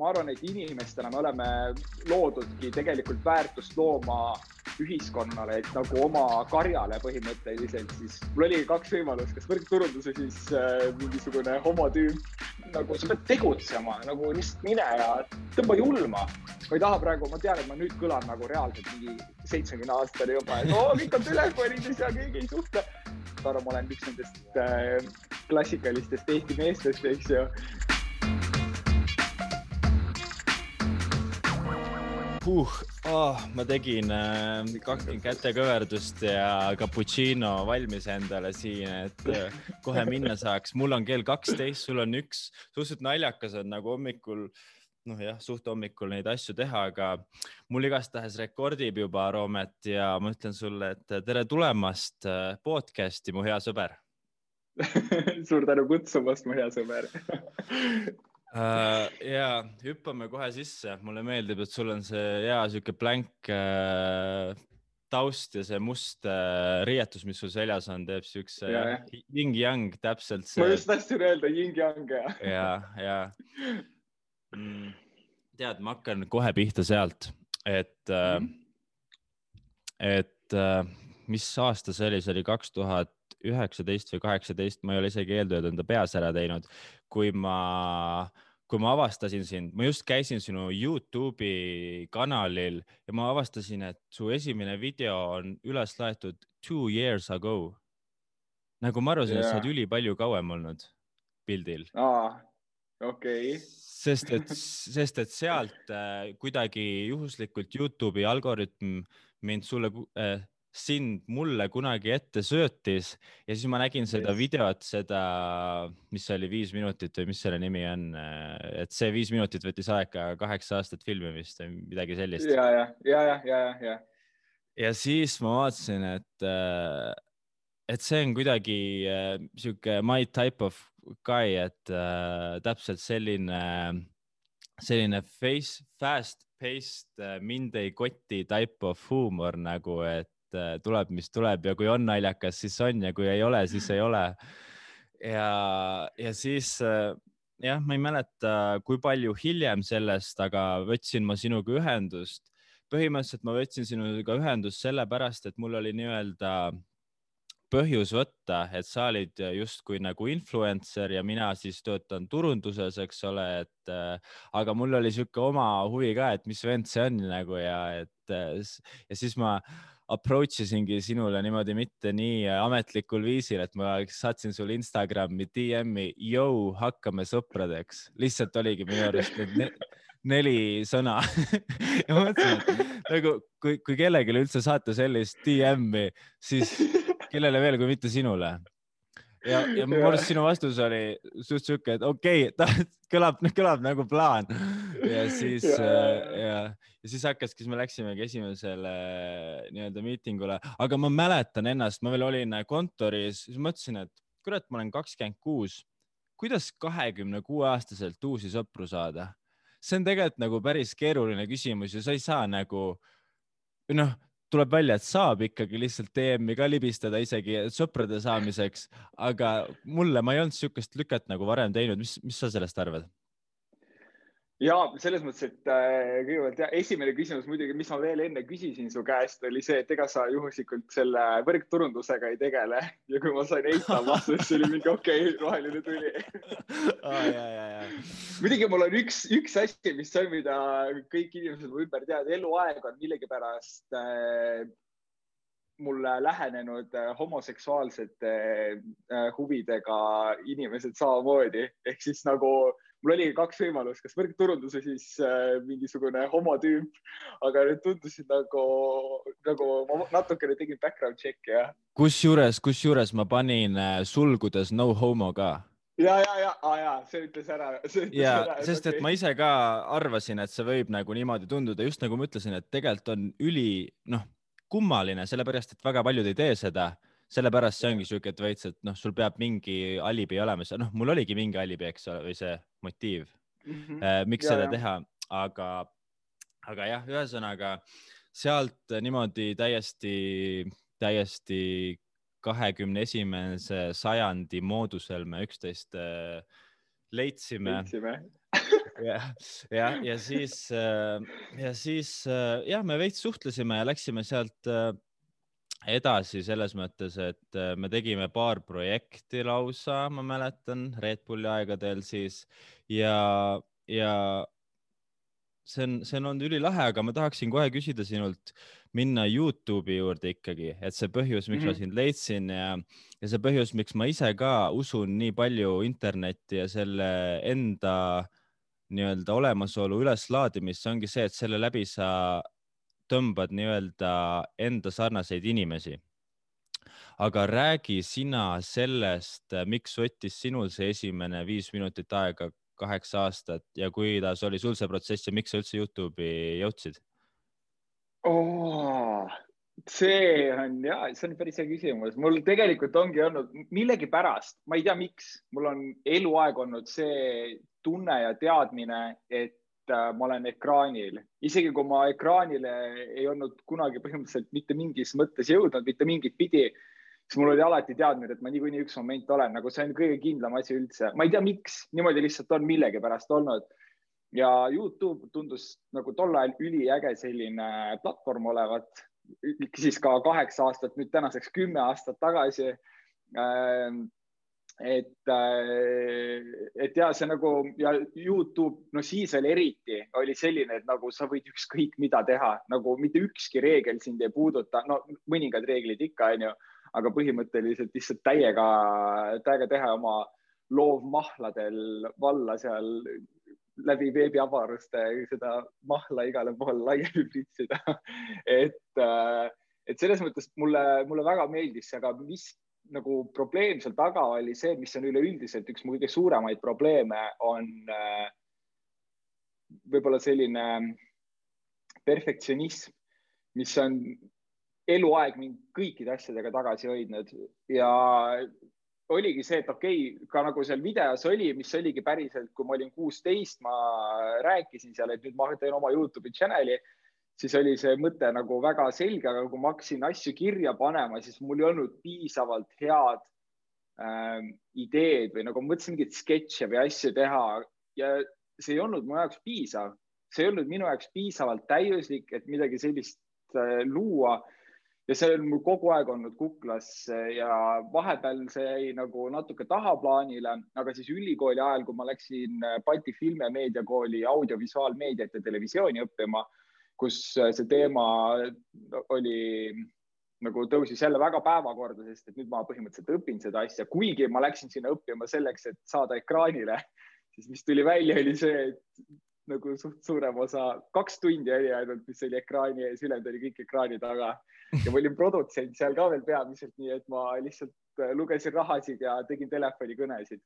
ma arvan, et inimestena me oleme loodudki tegelikult väärtust looma ühiskonnale, et nagu oma karjale põhimõtteliselt, siis mul oli kaks võimalust, kas võrkturundus või siis äh, mingisugune homotüüp. nagu sa pead tegutsema, nagu lihtsalt mine ja tõmba julma. ma ei taha praegu, ma tean, et ma nüüd kõlan nagu reaalselt mingi seitsmekümne aastane juba, et oo, kõik on telefonides ja keegi ei suhtle. ma arvan, ma olen üks nendest äh, klassikalistest Eesti meestest, eks ju huh, oh, ma tegin äh, kakskümmend kätekõverdust ja cappuccino valmis endale siin, et äh, kohe minna saaks. mul on kell kaksteist, sul on üks. suhteliselt naljakas on nagu hommikul, noh jah, suht hommikul neid asju teha, aga mul igastahes rekordib juba Roomet ja ma ütlen sulle, et tere tulemast äh, podcast'i, mu hea sõber suur tänu kutsumast, mu hea sõber uh,. ja hüppame kohe sisse, mulle meeldib, et sul on see hea sihuke blank uh, taust ja see must uh, riietus, mis sul seljas on, teeb siukse yin-yang täpselt see. ma just tahtsin öelda yin-yang ja. ja, ja mm,. tead, ma hakkan kohe pihta sealt, et uh, mm, -hmm. et uh, mis aasta see oli, see oli kaks tuhat üheksateist või kaheksateist, ma ei ole isegi eeltööd enda peas ära teinud, kui ma, kui ma avastasin sind, ma just käisin sinu Youtube'i kanalil ja ma avastasin, et su esimene video on üles laetud two years ago. nagu ma arvasin yeah., et sa oled ülipalju kauem olnud pildil. aa, okei okay. sest et, sest et sealt äh, kuidagi juhuslikult Youtube'i algoritm mind sulle äh, sind mulle kunagi ette söötis ja siis ma nägin seda videot, seda, mis oli viis minutit või mis selle nimi on, et see viis minutit võttis aega kaheksa aastat filmimist või midagi sellist. ja, ja, ja, ja, ja, ja. ja siis ma vaatasin, et, et see on kuidagi sihuke my type of guy, et täpselt selline, selline face, fast paced, mind ei koti type of huumor nagu, et et äh, tuleb, mis tuleb ja kui on naljakas, siis on ja kui ei ole, siis ei ole. ja, ja siis äh, jah, ma ei mäleta, kui palju hiljem sellest, aga võtsin ma sinuga ühendust. põhimõtteliselt ma võtsin sinuga ühendust sellepärast, et mul oli nii-öelda põhjus võtta, et sa olid justkui nagu influencer ja mina siis töötan turunduses, eks ole, et äh, aga mul oli sihuke oma huvi ka, et mis vend see on nagu ja et äh, ja siis ma approach isingi sinule niimoodi mitte nii ametlikul viisil, et ma saatsin sulle Instagrami DM-i, jõu, hakkame sõpradeks, lihtsalt oligi minu arust need ne neli sõna. Ja mõtlesin, et nagu kui, kui kellelegi üldse saata sellist DM-i, siis kellele veel, kui mitte sinule ja, ja mu arust sinu vastus oli suht sihuke, et okei okay,, kõlab, kõlab nagu plaan. ja siis ja, ja, ja siis hakkaski, siis me läksimegi esimesele nii-öelda miitingule, aga ma mäletan ennast, ma veel olin kontoris, siis mõtlesin, et kurat, ma olen kakskümmend kuus. kuidas kahekümne kuue aastaselt uusi sõpru saada? see on tegelikult nagu päris keeruline küsimus ja sa ei saa nagu noh, tuleb välja, et saab ikkagi lihtsalt DM-i ka libistada isegi sõprade saamiseks, aga mulle, ma ei olnud niisugust lüket nagu varem teinud, mis, mis sa sellest arvad? Ja selles mõttes, et äh, kõigepealt ja esimene küsimus muidugi, mis ma veel enne küsisin su käest, oli see, et ega sa juhuslikult selle võrkturundusega ei tegele. Ja kui ma sain eitav vastus, siis oli mingi okei okay,, roheline tuli. Ah,. muidugi mul on üks, üks asi, mis on, mida kõik inimesed mu ümber teavad, eluaeg on millegipärast äh, mulle lähenenud äh, homoseksuaalsete äh, huvidega inimesed samamoodi. Ehk siis nagu äh, mul oli kaks võimalust, kas võrkturundus või siis äh, mingisugune homotüüp, aga need tundusid nagu, nagu ma natukene tegin background check'i jah. kusjuures, kusjuures ma panin äh, sulgudes no homo ka ja, ja, ja ah,, ja see ütles ära. ja, sest okay. et ma ise ka arvasin, et see võib nagu niimoodi tunduda, just nagu ma ütlesin, et tegelikult on üli, noh, kummaline, sellepärast et väga paljud ei tee seda sellepärast see ongi siuke, et veits, et noh, sul peab mingi alibi olema, noh, mul oligi mingi alibi, eks ole, või see motiiv mm, -hmm. miks ja, seda ja. teha, aga, aga jah, ühesõnaga sealt niimoodi täiesti, täiesti kahekümne esimese sajandi moodusel me üksteist äh, leidsime, leidsime. jah, ja, ja siis, ja siis jah, me veits suhtlesime ja läksime sealt edasi selles mõttes, et me tegime paar projekti lausa, ma mäletan, Red Bulli aegadel siis ja, ja see on, see on olnud ülilahe, aga ma tahaksin kohe küsida sinult minna Youtube'i juurde ikkagi, et see põhjus, miks mm -hmm. ma mhm. sind leidsin ja, ja see põhjus, miks ma ise ka usun nii palju internetti ja selle enda nii-öelda olemasolu üleslaadimist, ongi see, et selle läbi sa tõmbad nii-öelda enda sarnaseid inimesi. aga räägi sina sellest, miks võttis sinul see esimene viis minutit aega kaheksa aastat ja kuidas oli sul see protsess ja miks sa üldse Youtube'i jõudsid oh,? see on ja, see on päris hea küsimus. mul tegelikult ongi olnud millegipärast, ma ei tea, miks, mul on eluaeg olnud see tunne ja teadmine, et äh, ma olen ekraanil, isegi kui ma ekraanile ei olnud kunagi põhimõtteliselt mitte mingis mõttes jõudnud, mitte mingit pidi siis mul oli alati teadmine, et ma niikuinii üks moment olen, nagu see on kõige kindlam asi üldse. ma ei tea, miks, niimoodi lihtsalt on millegipärast olnud. ja Youtube tundus nagu tol ajal üliäge selline platvorm olevat, siis ka kaheksa aastat, nüüd tänaseks kümme aastat tagasi. Et, äh, et ja see nagu ja Youtube, no siis veel eriti oli selline, et nagu sa võid ükskõik mida teha, nagu mitte ükski reegel sind ei puuduta, no mõningad reeglid ikka onju aga põhimõtteliselt lihtsalt täiega, täiega teha oma loovmahladel valla seal läbi veebiavaruste seda mahla igale poole laiali pritsida. Et, et selles mõttes mulle, mulle väga meeldis see, aga mis nagu probleem seal taga oli see, mis on üleüldiselt üks mu kõige suuremaid probleeme, on võib-olla selline perfektsionism, mis on eluaeg mind kõikide asjadega tagasi hoidnud. Ja oligi see, et okei okay,, ka nagu seal videos oli, mis oligi päriselt, kui ma olin kuusteist, ma rääkisin seal, et nüüd ma teen oma Youtube'i channel'i, siis oli see mõte nagu väga selge, aga kui ma hakkasin asju kirja panema, siis mul ei olnud piisavalt head ähm, ideed või nagu mõtlesin mingeid sketše või asju teha. Ja see ei olnud mu jaoks piisav, see ei olnud minu jaoks piisavalt täiuslik, et midagi sellist äh, luua. Ja see on mul kogu aeg olnud kuklas ja vahepeal see jäi nagu natuke tahaplaanile, aga siis ülikooli ajal, kui ma läksin Balti Film- ja Meediakooli audiovisuaalmeediat ja televisiooni õppima, kus see teema oli nagu tõusis jälle väga päevakorda, sest et nüüd ma põhimõtteliselt õpin seda asja, kuigi ma läksin sinna õppima selleks, et saada ekraanile, siis mis tuli välja, oli see, et nagu suht suurem osa, kaks tundi oli ainult, mis oli ekraani ees, ülejäänud oli kõik ekraani taga ja ma olin produtsent seal ka veel peamiselt, nii et ma lihtsalt äh, lugesin rahasid ja tegin telefonikõnesid.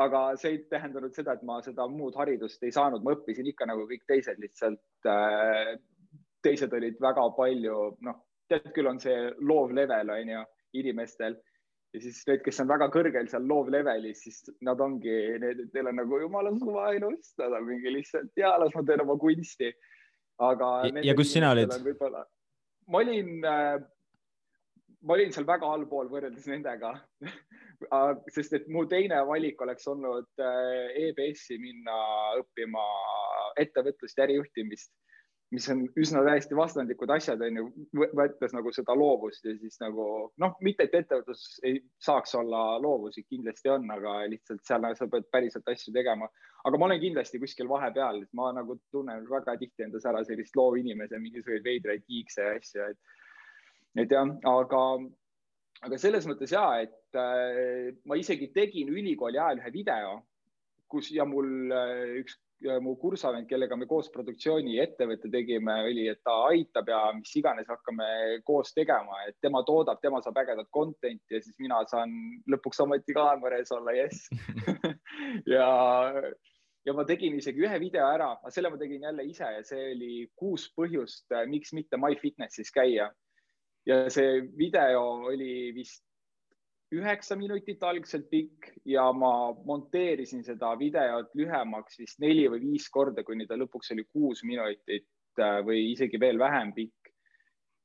Aga see ei tähendanud seda, et ma seda muud haridust ei saanud, ma õppisin ikka nagu kõik teised, lihtsalt äh, teised olid väga palju, noh, tead küll, on see loov level on ju inimestel ja siis need, kes on väga kõrgel seal loov levelis, siis nad ongi, neil on nagu jumala suva ainult, nad on mingi lihtsalt ja las ma teen oma kunsti. aga. ja kus sina olid? ma olin äh,, ma olin seal väga allpool võrreldes nendega sest et mu teine valik oleks olnud äh, EBS-i minna õppima ettevõtlust ja ärijuhtimist, mis on üsna täiesti vastandlikud asjad, on ju, võttes nagu seda loovust ja siis nagu noh, mitte et ettevõtlus ei saaks olla loovusi, kindlasti on, aga lihtsalt seal sa pead päriselt asju tegema. aga ma olen kindlasti kuskil vahepeal, ma nagu tunnen väga tihti endas ära sellist loovinimese mingisuguseid veidraid kiikse ja asju, et et jah, aga, aga selles mõttes ja, et äh, ma isegi tegin ülikooli ajal ühe video, kus ja mul äh, üks ja mu kursavend, kellega me koos produktsiooni ettevõtte tegime, oli, et ta aitab ja mis iganes hakkame koos tegema, et tema toodab, tema saab ägedat content'i ja siis mina saan lõpuks ometi kaamera ees olla, jess ja, ja ma tegin isegi ühe video ära, aga selle ma tegin jälle ise ja see oli kuus põhjust, miks mitte MyFitnessis käia ja see video oli vist üheksa minutit algselt pikk ja ma monteerisin seda videot lühemaks vist neli või viis korda, kuni ta lõpuks oli kuus minutit äh, või isegi veel vähem pikk.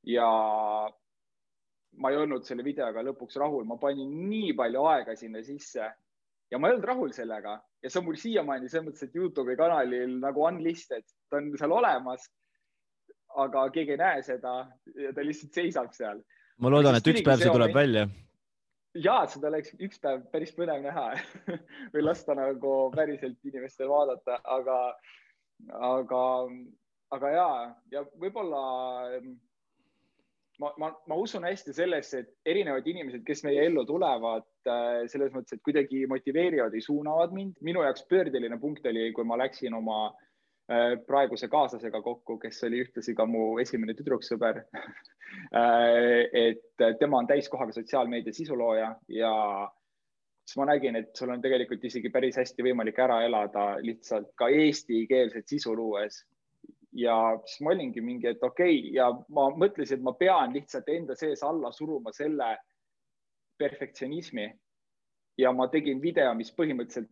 ja ma ei olnud selle videoga lõpuks rahul, ma panin nii palju aega sinna sisse ja ma ei olnud rahul sellega ja see on mul siiamaani selles mõttes, et Youtube'i kanalil nagu unlisted, ta on seal olemas. Aga keegi ei näe seda ja ta lihtsalt seisab seal. ma loodan, et üks päev see tuleb välja ja seda oleks üks päev päris põnev näha või lasta nagu päriselt inimestel vaadata, aga, aga, aga ja, ja võib-olla ma, ma, ma usun hästi sellesse, et erinevad inimesed, kes meie ellu tulevad, äh, selles mõttes, et kuidagi motiveerivad ja suunavad mind. minu jaoks pöördeline punkt oli, kui ma läksin oma äh, praeguse kaaslasega kokku, kes oli ühtlasi ka mu esimene tüdruksõber äh, et tema on täiskohaga sotsiaalmeedia sisulooja ja siis ma nägin, et sul on tegelikult isegi päris hästi võimalik ära elada lihtsalt ka eestikeelset sisu luues ja siis ma olingi mingi, et okei okay, ja ma mõtlesin, et ma pean lihtsalt enda sees alla suruma selle perfektsionismi. ja ma tegin video, mis põhimõtteliselt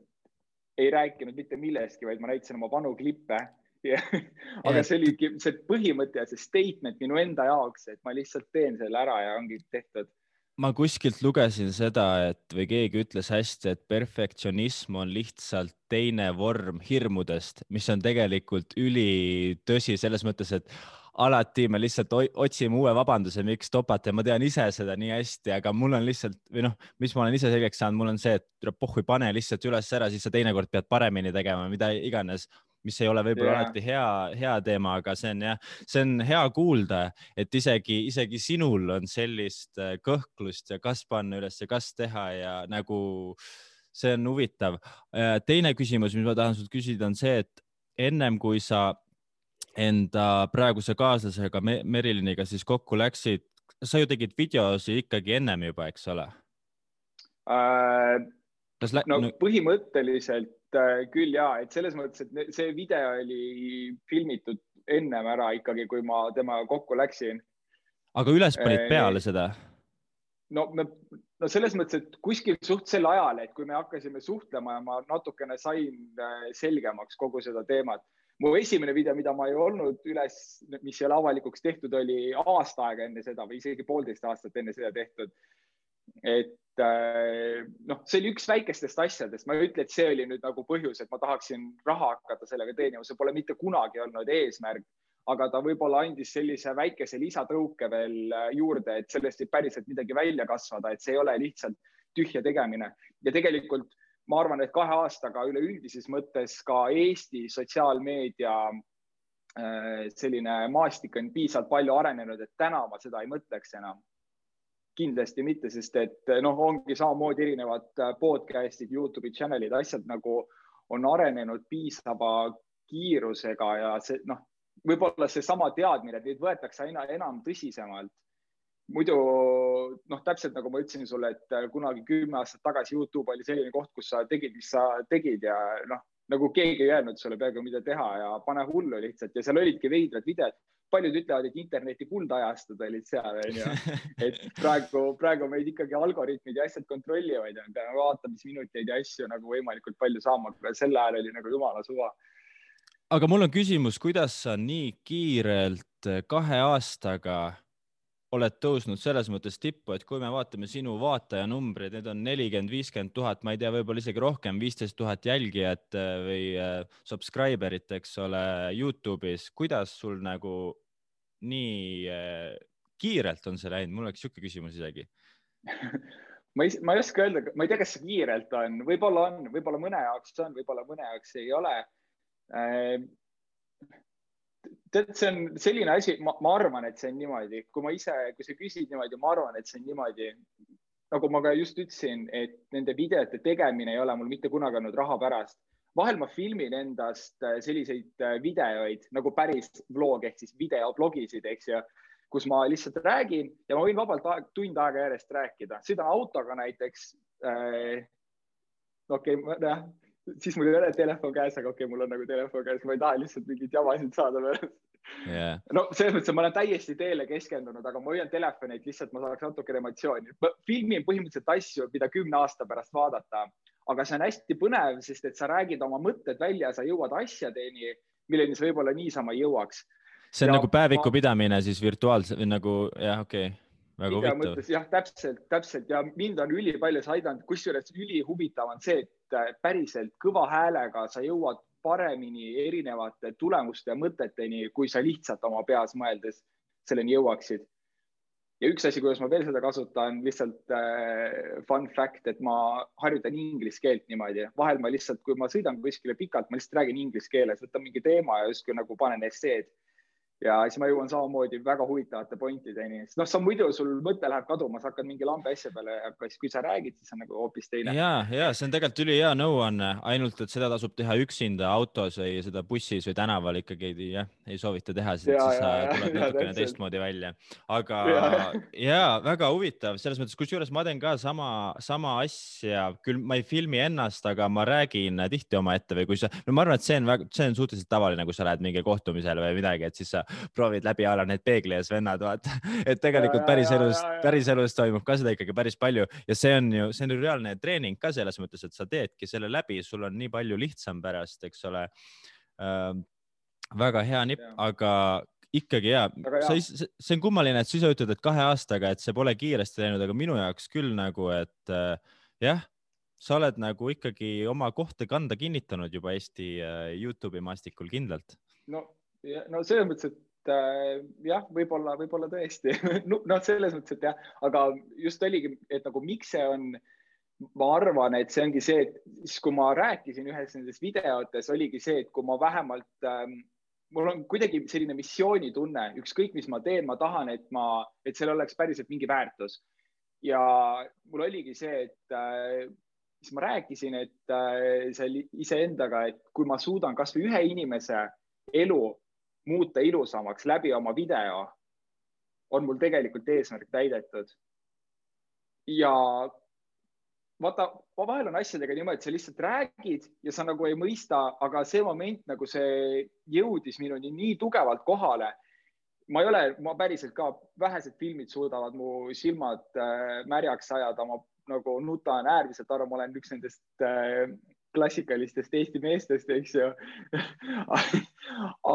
ei rääkinud mitte millestki, vaid ma näitasin oma vanu klippe. Aga see oligi see põhimõte ja see statement minu enda jaoks, et ma lihtsalt teen selle ära ja ongi tehtud. Ma kuskilt lugesin seda, et või keegi ütles hästi, et perfektsionism on lihtsalt teine vorm hirmudest, mis on tegelikult ülitõsi selles mõttes, et alati me lihtsalt otsime uue vabanduse, miks topata ja ma tean ise seda nii hästi, aga mul on lihtsalt või noh, mis ma olen ise selgeks saanud, mul on see, et pohhu ei pane lihtsalt üles ära, siis sa teinekord pead paremini tegema, mida iganes mis ei ole võib-olla yeah. alati hea, hea teema, aga see on jah, see on hea kuulda, et isegi, isegi sinul on sellist äh, kõhklust ja kas panna üles ja kas teha ja nagu see on huvitav. Äh, teine küsimus, mis ma tahan sult küsida, on see, et ennem kui sa enda praeguse kaaslasega Meriliniga siis kokku läksid, sa ju tegid videosi ikkagi ennem juba, eks ole äh,? no põhimõtteliselt Äh, küll ja, et selles mõttes, et see video oli filmitud ennem ära ikkagi, kui ma temaga kokku läksin. aga üles panid äh, peale seda? no me, no selles mõttes, et kuskil suht sel ajal, et kui me hakkasime suhtlema ja ma natukene sain äh, selgemaks kogu seda teemat. Mu esimene video, mida ma ei olnud üles, mis ei ole avalikuks tehtud, oli aasta aega enne seda või isegi poolteist aastat enne seda tehtud. et Äh, noh, see oli üks väikestest asjadest, ma ei ütle, et see oli nüüd nagu põhjus, et ma tahaksin raha hakata sellega teenima, see pole mitte kunagi olnud eesmärk, aga ta võib-olla andis sellise väikese lisatõuke veel äh, juurde, et sellest võib päriselt midagi välja kasvada, et see ei ole lihtsalt tühja tegemine. Ja tegelikult ma arvan, et kahe aastaga üleüldises mõttes ka Eesti sotsiaalmeedia äh, selline maastik on piisavalt palju arenenud, et täna ma seda ei mõtleks enam kindlasti mitte, sest et noh, ongi samamoodi erinevad äh, podcast'id, Youtube'i channel'id, asjad nagu on arenenud piisava kiirusega ja see noh, võib-olla seesama teadmine, et neid võetakse aina enam tõsisemalt. Muidu noh, täpselt nagu ma ütlesin sulle, et äh, kunagi kümme aastat tagasi Youtube oli selline koht, kus sa tegid, mis sa tegid ja noh, nagu keegi ei öelnud sulle peaaegu mida teha ja pane hullu lihtsalt ja seal olidki veidrad videod paljud ütlevad, et interneti kuldajastud olid seal, onju. et praegu, praegu meid ikkagi algoritmid ja asjad kontrollivad ja me peame vaatamisminuteid ja asju nagu võimalikult palju saama, sel ajal oli nagu jumala suva. aga mul on küsimus, kuidas sa nii kiirelt kahe aastaga oled tõusnud selles mõttes tippu, et kui me vaatame sinu vaatajanumbreid, need on nelikümmend, viiskümmend tuhat, ma ei tea, võib-olla isegi rohkem, viisteist tuhat jälgijat või subscriber'it, eks ole, Youtube'is. kuidas sul nagu nii äh, kiirelt on see läinud, mul oleks niisugune küsimus isegi ma ei, ma ei oska öelda, ma ei tea, kas see kiirelt on, võib-olla on, võib-olla mõne jaoks on, võib-olla mõne jaoks ei ole äh,. Tead, see on selline asi, ma arvan, et see on niimoodi, kui ma ise, kui sa küsid niimoodi, ma arvan, et see on niimoodi. nagu ma ka just ütlesin, et nende videote tegemine ei ole mul mitte kunagi olnud raha pärast vahel ma filmin endast äh, selliseid äh, videoid nagu päris vlog ehk siis videoblogisid, eks ju, kus ma lihtsalt räägin ja ma võin vabalt aeg, tund aega järjest rääkida, sõidan autoga näiteks äh,. okei okay,, jah, siis mul ei ole telefon käes, aga okei okay,, mul on nagu telefon käes, ma ei taha lihtsalt mingeid jamasid saada pärast yeah.. no selles mõttes, et ma olen täiesti teele keskendunud, aga ma hoian telefoni, et lihtsalt ma saaks natukene emotsiooni. filmin põhimõtteliselt asju, mida kümne aasta pärast vaadata aga see on hästi põnev, sest et sa räägid oma mõtted välja, sa jõuad asjadeni, milleni sa võib-olla niisama ei jõuaks. see on ja nagu päeviku ma... pidamine siis virtuaalselt nagu jah, okei okay väga huvitav. jah, täpselt, täpselt ja mind on ülipalju see aidanud, kusjuures ülihuvitav on see, et äh, päriselt kõva häälega sa jõuad paremini erinevate tulemuste ja mõteteni, kui sa lihtsalt oma peas mõeldes selleni jõuaksid. ja üks asi, kuidas ma veel seda kasutan, lihtsalt äh, fun fact, et ma harjutan inglise keelt niimoodi, vahel ma lihtsalt, kui ma sõidan kuskile pikalt, ma lihtsalt räägin inglise keeles, võtan mingi teema ja justkui nagu panen esseed ja siis ma jõuan samamoodi väga huvitavate pointideni, sest noh, sa muidu sul mõte läheb kaduma, sa hakkad mingi lambi asja peale ja kas, kui sa räägid, siis on nagu hoopis teine. ja, ja see on tegelikult ülihea nõuanne, ainult et seda tasub teha üksinda autos või seda bussis või tänaval ikkagi ei- jah, ei soovita teha, siis Ja, sa ja, ja, tuled natukene teistmoodi välja. aga Ja, ja, väga huvitav selles mõttes, kusjuures ma teen ka sama, sama asja, küll ma ei filmi ennast, aga ma räägin tihti omaette või kui sa, no ma arvan, et see on väga, see on suhteliselt tavaline, kui sa lähed mingile kohtumisele või midagi, et siis sa proovid läbi a la need peegli ees vennad, vaata, et tegelikult päriselus päriselus toimub ka seda ikkagi päris palju. Ja see on ju, see on ju reaalne treening ka selles mõttes, et sa teedki selle läbi, sul on nii palju lihtsam pärast, eks ole. Äh,. väga hea nipp aga ikkagi ja sa, see on kummaline, et sa ise ütled, et kahe aastaga, et see pole kiiresti läinud, aga minu jaoks küll nagu, et äh, jah, sa oled nagu ikkagi oma kohta kanda kinnitanud juba Eesti äh, Youtube'i maastikul kindlalt. no, no selles mõttes, et äh, jah, võib-olla, võib-olla tõesti, noh, selles mõttes, et jah, aga just oligi, et nagu miks see on, ma arvan, et see ongi see, et siis kui ma rääkisin ühes nendest videotes, oligi see, et kui ma vähemalt ähm, mul on kuidagi selline missioonitunne, ükskõik, mis ma teen, ma tahan, et ma, et seal oleks päriselt mingi väärtus. ja mul oligi see, et äh, siis ma rääkisin, et äh, seal iseendaga, et kui ma suudan kasvõi ühe inimese elu muuta ilusamaks läbi oma video, on mul tegelikult eesmärk täidetud. ja vaata, vahel on asjadega niimoodi, et sa lihtsalt räägid ja sa nagu ei mõista, aga see moment nagu see jõudis minuni nii tugevalt kohale. ma ei ole, ma päriselt ka, vähesed filmid suudavad mu silmad äh, märjaks ajada, ma nagu nutan äärmiselt, arvan, ma olen üks nendest äh, klassikalistest Eesti meestest, eks ju.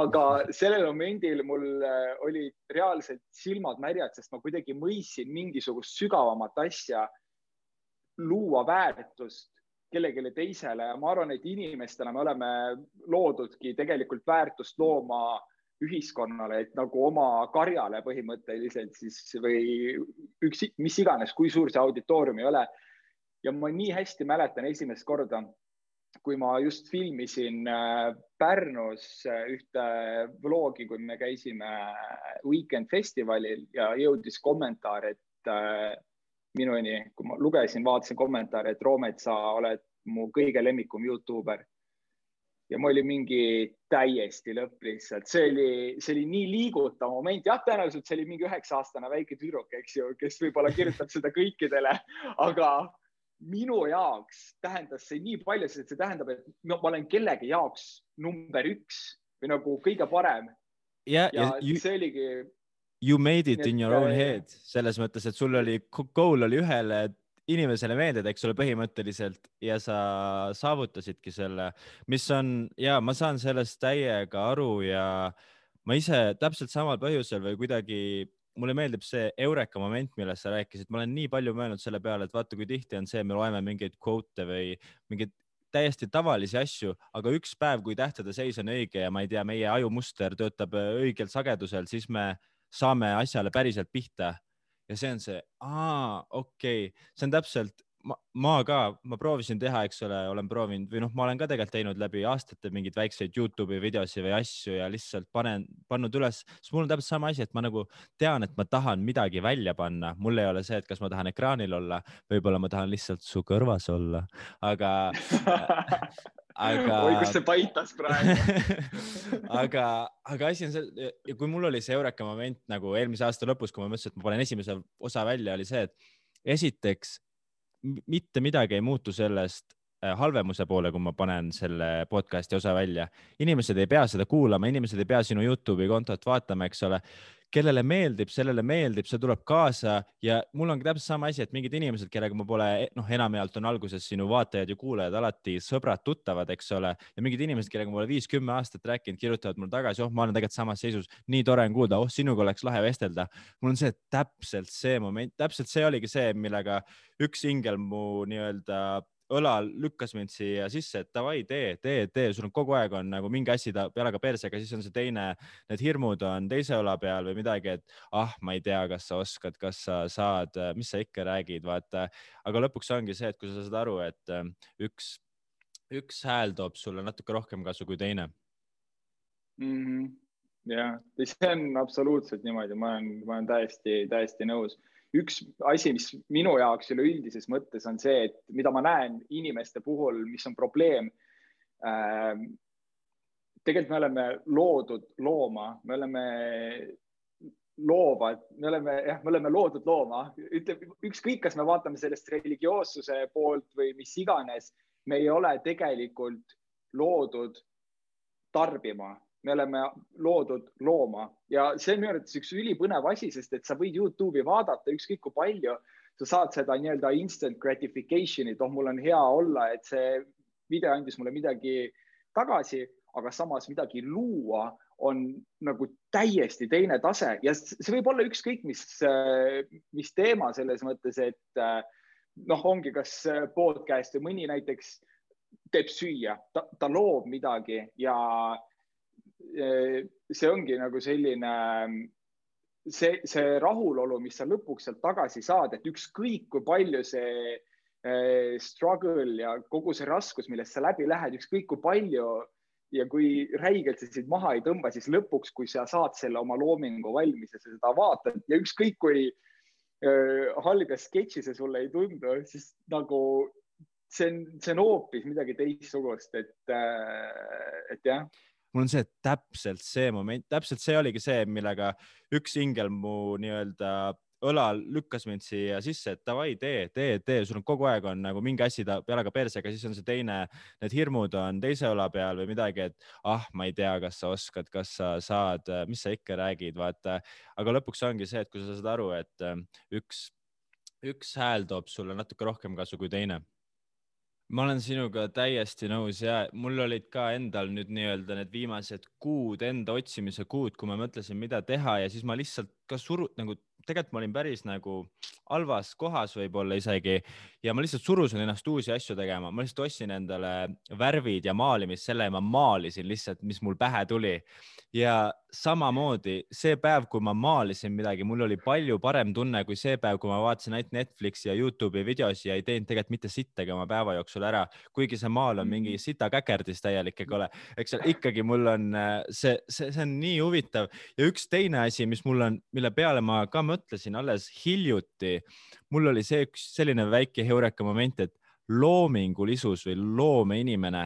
aga sellel momendil mul äh, olid reaalselt silmad märjad, sest ma kuidagi mõistsin mingisugust sügavamat asja luua väärtust kellelegi teisele ja ma arvan, et inimestena me oleme loodudki tegelikult väärtust looma ühiskonnale, et nagu oma karjale põhimõtteliselt siis või üks, mis iganes, kui suur see auditoorium ei ole. ja ma nii hästi mäletan esimest korda, kui ma just filmisin äh, Pärnus äh, ühte vlogi, kui me käisime Weekend festivalil ja jõudis kommentaar, et äh, minuni, kui ma lugesin, vaatasin kommentaare, et Roomet, sa oled mu kõige lemmikum Youtuber. ja ma olin mingi täiesti lõpp lihtsalt, see oli, see oli nii liigutav moment, jah, tõenäoliselt see oli mingi üheksa-aastane väike tüdruk, eks ju, kes võib-olla kirjutab seda kõikidele, aga minu jaoks tähendas see nii palju, sest see tähendab, et ma olen kellegi jaoks number üks või nagu kõige parem. Ja, ja ja you, see oligi you made it in your own head selles mõttes, et sul oli goal oli ühele inimesele meeldida, eks ole, põhimõtteliselt ja sa saavutasidki selle, mis on ja ma saan sellest täiega aru ja ma ise täpselt samal põhjusel või kuidagi mulle meeldib see eureka moment, millest sa rääkisid, ma olen nii palju mõelnud selle peale, et vaata, kui tihti on see, me loeme mingeid kvote või mingeid täiesti tavalisi asju, aga üks päev, kui tähtede seis on õige ja ma ei tea, meie ajumuster töötab äh, õigel sagedusel, siis me saame asjale päriselt pihta ja see on see, aa, okei okay., see on täpselt, ma, ma ka, ma proovisin teha, eks ole, olen proovinud või noh, ma olen ka tegelikult teinud läbi aastate mingeid väikseid Youtube'i videosi või asju ja lihtsalt panen, pannud üles, sest mul on täpselt sama asi, et ma nagu tean, et ma tahan midagi välja panna, mul ei ole see, et kas ma tahan ekraanil olla, võib-olla ma tahan lihtsalt su kõrvas olla, aga aga oi, kus see paitas praegu. aga, aga asi on see, kui mul oli see Eureka moment nagu eelmise aasta lõpus, kui ma mõtlesin, et ma panen esimese osa välja, oli see, et esiteks mitte midagi ei muutu sellest, halvemuse poole, kui ma panen selle podcast'i osa välja. inimesed ei pea seda kuulama, inimesed ei pea sinu Youtube'i kontot vaatama, eks ole kellele meeldib, sellele meeldib, see tuleb kaasa ja mul ongi täpselt sama asi, et mingid inimesed, kellega ma pole, noh, enamjaolt on alguses sinu vaatajad ja kuulajad alati sõbrad-tuttavad, eks ole, ja mingid inimesed, kellega ma pole viis-kümme aastat rääkinud, kirjutavad mulle tagasi, oh, ma olen tegelikult samas seisus, nii tore on kuulda, oh, sinuga oleks lahe vestelda. mul on see täpselt see moment, täpselt see oligi see, millega üks ingel mu nii-öelda õlal lükkas mind siia sisse, et davai, tee, tee, tee, sul on kogu aeg on nagu mingi asi jalaga persega, siis on see teine, need hirmud on teise õla peal või midagi, et ah, ma ei tea, kas sa oskad, kas sa saad, mis sa ikka räägid, vaata. aga lõpuks ongi see, et kui sa saad aru, et äh, üks, üks hääl toob sulle natuke rohkem kasu kui teine mm. -hmm. ja, see on absoluutselt niimoodi, ma olen, ma olen täiesti, täiesti nõus üks asi, mis minu jaoks üleüldises mõttes on see, et mida ma näen inimeste puhul, mis on probleem äh,. tegelikult me oleme loodud looma, me oleme loovad, me oleme jah, me oleme loodud looma, ütleb ükskõik, kas me vaatame sellest religioossuse poolt või mis iganes, me ei ole tegelikult loodud tarbima me oleme loodud looma. Ja see on minu arvates üks ülipõnev asi, sest et sa võid Youtube'i vaadata ükskõik kui palju, sa saad seda nii-öelda instant gratification'it, oh, mul on hea olla, et see video andis mulle midagi tagasi, aga samas midagi luua on nagu täiesti teine tase. Ja see võib olla ükskõik mis, mis teema selles mõttes, et noh, ongi kas podcast või mõni näiteks teeb süüa, ta loob midagi ja see ongi nagu selline, see, see rahulolu, mis sa lõpuks sealt tagasi saad, et ükskõik kui palju see eh, struggle ja kogu see raskus, millest sa läbi lähed, ükskõik kui palju ja kui räigelt sa sind maha ei tõmba, siis lõpuks, kui sa saad selle oma loomingu valmis ja sa seda vaatad ja ükskõik kui äh, halb ja sketši see sulle ei tundu, siis nagu see on, see on hoopis midagi teistsugust, et äh,, et jah mul on see täpselt see moment, täpselt see oligi see, millega üks ingel mu nii-öelda õlal lükkas mind siia sisse, et davai, tee, tee, tee, sul on kogu aeg on nagu mingi asi jalaga persega, siis on see teine, need hirmud on teise õla peal või midagi, et ah, ma ei tea, kas sa oskad, kas sa saad, mis sa ikka räägid, vaata. aga lõpuks ongi see, et kui sa saad aru, et äh, üks, üks hääl toob sulle natuke rohkem kasu kui teine ma olen sinuga täiesti nõus ja mul olid ka endal nüüd nii-öelda need viimased kuud, enda otsimise kuud, kui ma mõtlesin, mida teha ja siis ma lihtsalt ka suru-, nagu tegelikult ma olin päris nagu halvas kohas võib-olla isegi ja ma lihtsalt surusin ennast uusi asju tegema, ma lihtsalt ostsin endale värvid ja maalimist, selle ma maalisin lihtsalt, mis mul pähe tuli. ja samamoodi see päev, kui ma maalisin midagi, mul oli palju parem tunne kui see päev, kui ma vaatasin ainult Netflixi ja Youtube'i videosi ja ei teinud tegelikult mitte sittagi oma päeva jooksul ära, kuigi see maal on mingi mm. sita käkerdis täielik, eks ole, eks ole, ikkagi mul on äh, see, see, see on nii huvitav. Ja üks teine asi, mis mul on, mille peale ma ka mõtlesin alles hiljuti mul oli see üks selline väike heureka moment, et loomingulisus või loomeinimene,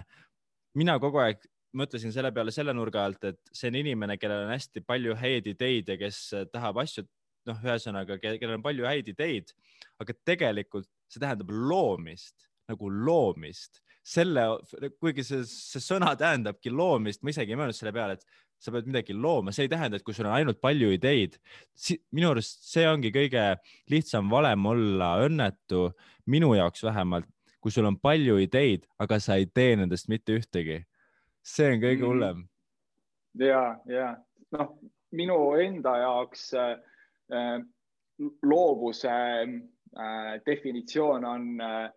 mina kogu aeg mõtlesin selle peale selle nurga alt, et see on inimene, kellel on hästi palju häid ideid ja kes tahab asju, noh, ühesõnaga, kellel on palju häid ideid, aga tegelikult see tähendab loomist nagu loomist, selle, kuigi see, see sõna tähendabki loomist, ma isegi ei mõelnud selle peale, et sa pead midagi looma, see ei tähenda, et kui sul on ainult palju ideid, minu arust see ongi kõige lihtsam valem olla õnnetu, minu jaoks vähemalt, kui sul on palju ideid, aga sa ei tee nendest mitte ühtegi. see on kõige mm. hullem mm.. ja, ja noh, minu enda jaoks äh, loovuse äh, definitsioon on äh,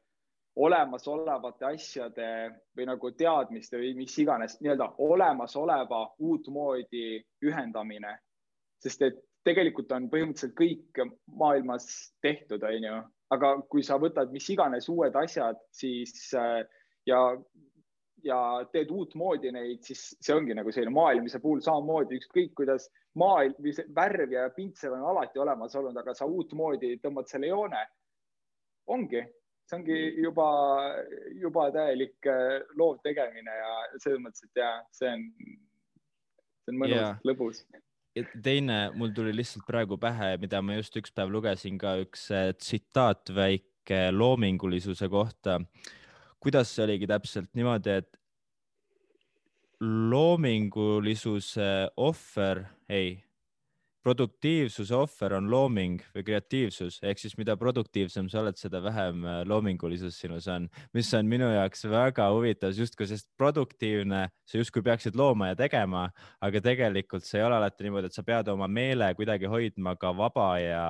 olemasolevate asjade või nagu teadmiste või mis iganes nii-öelda olemasoleva uutmoodi ühendamine. sest et tegelikult on põhimõtteliselt kõik maailmas tehtud, onju, aga kui sa võtad mis iganes uued asjad, siis äh, ja, ja teed uutmoodi neid, siis see ongi nagu selline maailmise puhul samamoodi, ükskõik kuidas maailm või värv ja pintsel on alati olemas olnud, aga sa uutmoodi tõmbad selle joone. ongi see ongi juba, juba täielik äh, loov tegemine ja selles mõttes, et ja see on, see on mõnus yeah., lõbus. teine, mul tuli lihtsalt praegu pähe, mida ma just üks päev lugesin ka üks äh, tsitaat väike loomingulisuse kohta kuidas see oligi täpselt niimoodi, et loomingulisuse ohver, ei produktiivsuse ohver on looming või kreatiivsus, ehk siis mida produktiivsem sa oled, seda vähem äh, loomingulisust sinus on, mis on minu jaoks väga huvitav, justkui, sest produktiivne, sa justkui peaksid looma ja tegema, aga tegelikult see ei ole alati niimoodi, et sa pead oma meele kuidagi hoidma ka vaba ja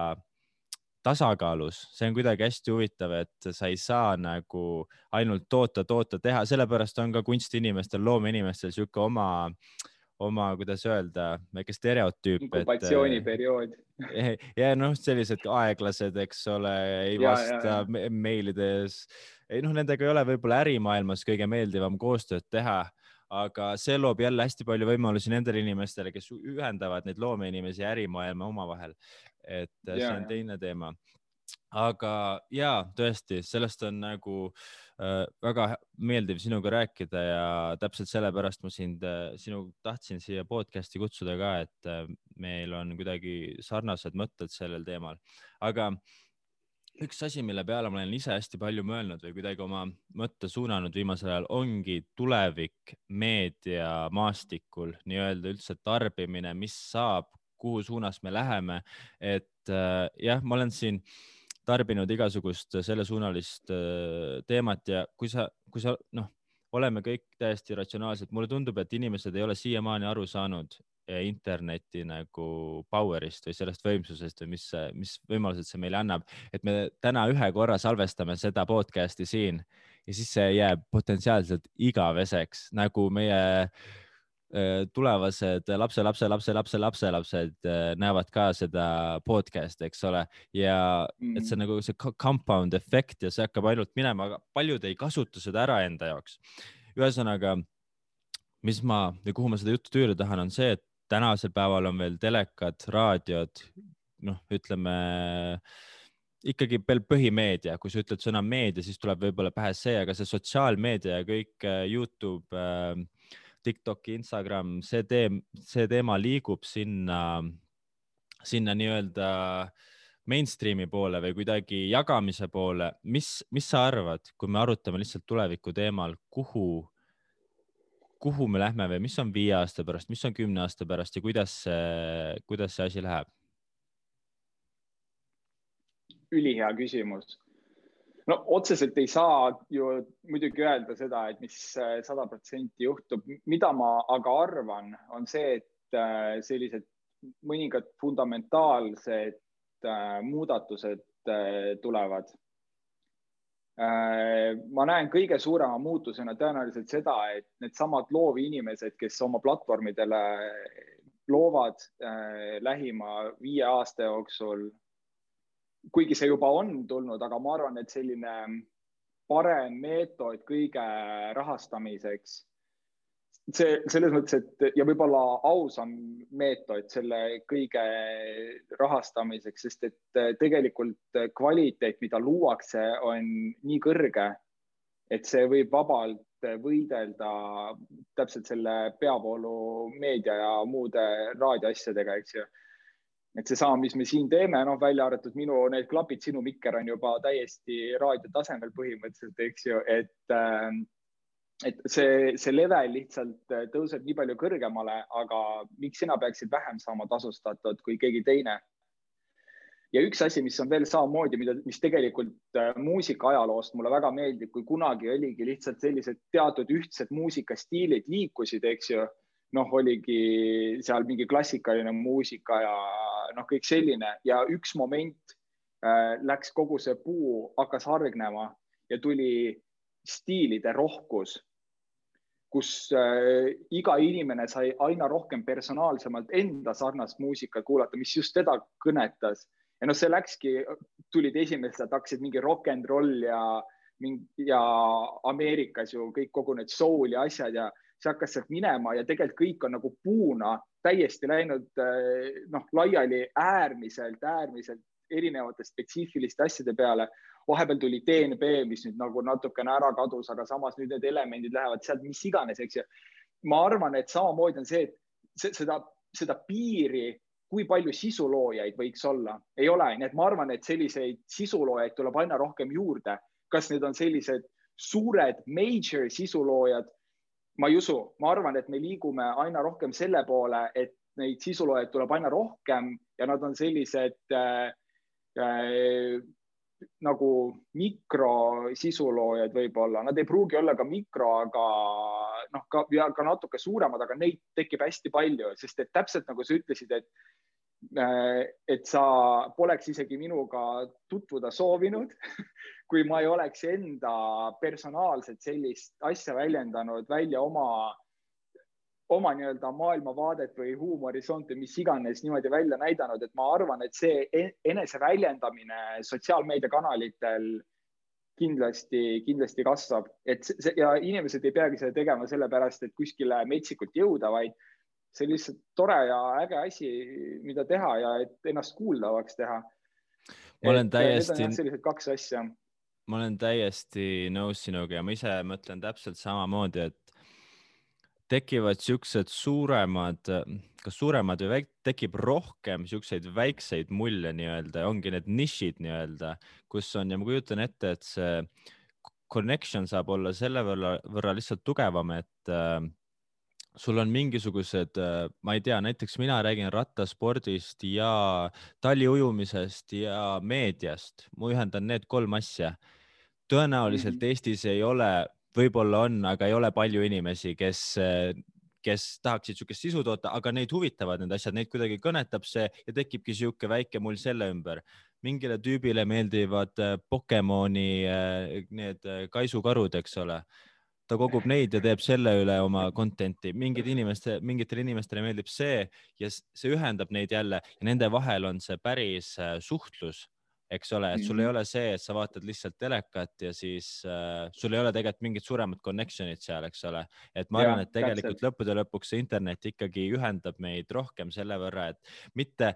tasakaalus, see on kuidagi hästi huvitav, et sa ei saa nagu ainult toota, toota, teha, sellepärast on ka kunstiinimestel, loomeinimestel sihuke oma äh, oma, kuidas öelda, väike stereotüüp. inkubatsiooniperiood. ja noh, sellised aeglased, eks ole, ei ja, vasta ja. meilides. ei noh, nendega ei ole võib-olla ärimaailmas kõige meeldivam koostööd teha, aga see loob jälle hästi palju võimalusi nendele inimestele, kes ühendavad neid loomeinimesi ja ärimaailma omavahel. et ja, see on teine teema aga ja tõesti, sellest on nagu äh, väga meeldiv sinuga rääkida ja täpselt sellepärast ma sind äh,, sinu tahtsin siia podcast'i kutsuda ka, et äh, meil on kuidagi sarnased mõtted sellel teemal. aga üks asi, mille peale ma olen ise hästi palju mõelnud või kuidagi oma mõtte suunanud viimasel ajal, ongi tulevik meediamaastikul, nii-öelda üldse tarbimine, mis saab, kuhu suunas me läheme, et äh, jah, ma olen siin äh, tarbinud igasugust sellesuunalist äh, teemat ja kui sa, kui sa noh, oleme kõik täiesti ratsionaalsed, mulle tundub, et inimesed ei ole siiamaani aru saanud äh, interneti nagu power'ist või sellest võimsusest või mis, mis võimalused see meile annab, et me täna ühe korra salvestame seda podcast'i siin ja siis see jääb potentsiaalselt igaveseks nagu meie äh, tulevased lapse, lapse, lapse, lapse, lapselapsed äh, näevad ka seda podcast'i, eks ole, ja et see mm. nagu see compound efekt ja see hakkab ainult minema, aga paljud ei kasuta seda ära enda jaoks. ühesõnaga, mis ma ja kuhu ma seda juttu tüüri tahan, on see, et tänasel päeval on veel telekad, raadiod, noh, ütleme ikkagi veel põhimeedia, kui sa ütled sõna meedia, siis tuleb võib-olla pähe see, aga see sotsiaalmeedia ja kõik äh, Youtube äh, TikTok, Instagram, see teem, see teema liigub sinna, sinna nii-öelda mainstream'i poole või kuidagi jagamise poole. mis, mis sa arvad, kui me arutame lihtsalt tuleviku teemal, kuhu, kuhu me lähme või mis on viie aasta pärast, mis on kümne aasta pärast ja kuidas see, kuidas see asi läheb? ülihea küsimus no otseselt ei saa ju muidugi öelda seda, et mis äh, sada protsenti juhtub, mida ma aga arvan, on see, et äh, sellised mõningad fundamentaalsed äh, muudatused tulevad. ma näen kõige suurema muutusena tõenäoliselt seda, et needsamad loovinimesed, kes oma platvormidele loovad lähima viie aasta jooksul kuigi see juba on tulnud, aga ma arvan, et selline parem meetod kõige rahastamiseks, see selles mõttes, et ja võib-olla ausam meetod selle kõige rahastamiseks, sest et tegelikult kvaliteet, mida luuakse, on nii kõrge, et see võib vabalt võidelda täpselt selle peavoolumeedia ja muude raadioasjadega, eks ju et seesama, mis me siin teeme, noh, välja arvatud minu need klapid, sinu mikker on juba täiesti raadiotasemel põhimõtteliselt, eks ju, et äh, et see, see level lihtsalt tõuseb nii palju kõrgemale, aga miks sina peaksid vähem saama tasustatud kui keegi teine? ja üks asi, mis on veel samamoodi, mida, mis tegelikult äh, muusika ajaloost mulle väga meeldib, kui kunagi oligi lihtsalt sellised teatud ühtsed muusikastiilid liikusid, eks ju noh, oligi seal mingi klassikaline muusika ja noh, kõik selline ja üks moment äh, läks kogu see puu, hakkas hargnema ja tuli stiilide rohkus, kus äh, iga inimene sai aina rohkem personaalsemalt enda sarnast muusikat kuulata, mis just teda kõnetas. ja noh, see läkski, tulid esimesed, hakkasid mingi rock n roll ja, ja Ameerikas ju kõik kogu need soul ja asjad ja see hakkas sealt minema ja tegelikult kõik on nagu puuna täiesti läinud eh, noh, laiali äärmiselt, äärmiselt erinevate spetsiifiliste asjade peale. vahepeal tuli DNB, mis nüüd nagu natukene ära kadus, aga samas nüüd need elemendid lähevad sealt mis iganes, eks ju. ma arvan, et samamoodi on see, et seda, seda piiri, kui palju sisuloojaid võiks olla, ei ole, nii et ma arvan, et selliseid sisuloojaid tuleb aina rohkem juurde. kas need on sellised suured major sisuloojad, ma ei usu, ma arvan, et me liigume aina rohkem selle poole, et neid sisuloojaid tuleb aina rohkem ja nad on sellised äh, äh, nagu mikrosisuloojad võib-olla, nad ei pruugi olla ka mikro, aga noh, ka, ka natuke suuremad, aga neid tekib hästi palju, sest et täpselt nagu sa ütlesid, et äh, et sa poleks isegi minuga tutvuda soovinud kui ma ei oleks enda personaalset sellist asja väljendanud välja oma, oma nii-öelda maailmavaadet või huumorisonti, mis iganes niimoodi välja näidanud, et ma arvan, et see e-, eneseväljendamine sotsiaalmeediakanalitel kindlasti, kindlasti kasvab, et see ja inimesed ei peagi seda tegema sellepärast, et kuskile metsikult jõuda, vaid see on lihtsalt tore ja äge asi, mida teha ja et ennast kuuldavaks teha. ma olen täiesti. sellised kaks asja ma olen täiesti nõus sinuga ja ma ise mõtlen täpselt samamoodi, et tekivad siuksed suuremad, kas suuremad või väik-, tekib rohkem siukseid väikseid mulje nii-öelda ongi need nišid nii-öelda, kus on ja ma kujutan ette, et see connection saab olla selle võrra, võrra lihtsalt tugevam, et äh, sul on mingisugused, äh, ma ei tea, näiteks mina räägin rattaspordist ja talliujumisest ja meediast, ma ühendan need kolm asja tõenäoliselt mm -hmm. Eestis ei ole, võib-olla on, aga ei ole palju inimesi, kes, kes tahaksid niisugust sisu toota, aga neid huvitavad need asjad, neid kuidagi kõnetab see ja tekibki niisugune väike mull selle ümber. mingile tüübile meeldivad äh, Pokemoni äh, need äh, kaisukarud, eks ole ta kogub neid ja teeb selle üle oma content'i, mingid inimeste, mingitele inimestele meeldib see ja see ühendab neid jälle ja nende vahel on see päris suhtlus eks ole, et sul ei mhm. ole see, et sa vaatad lihtsalt telekat ja siis äh, sul ei ole tegelikult mingit suuremat connection'it seal, eks ole. et ma arvan, et tegelikult täpselt. lõppude lõpuks see internet ikkagi ühendab meid rohkem selle võrra, et mitte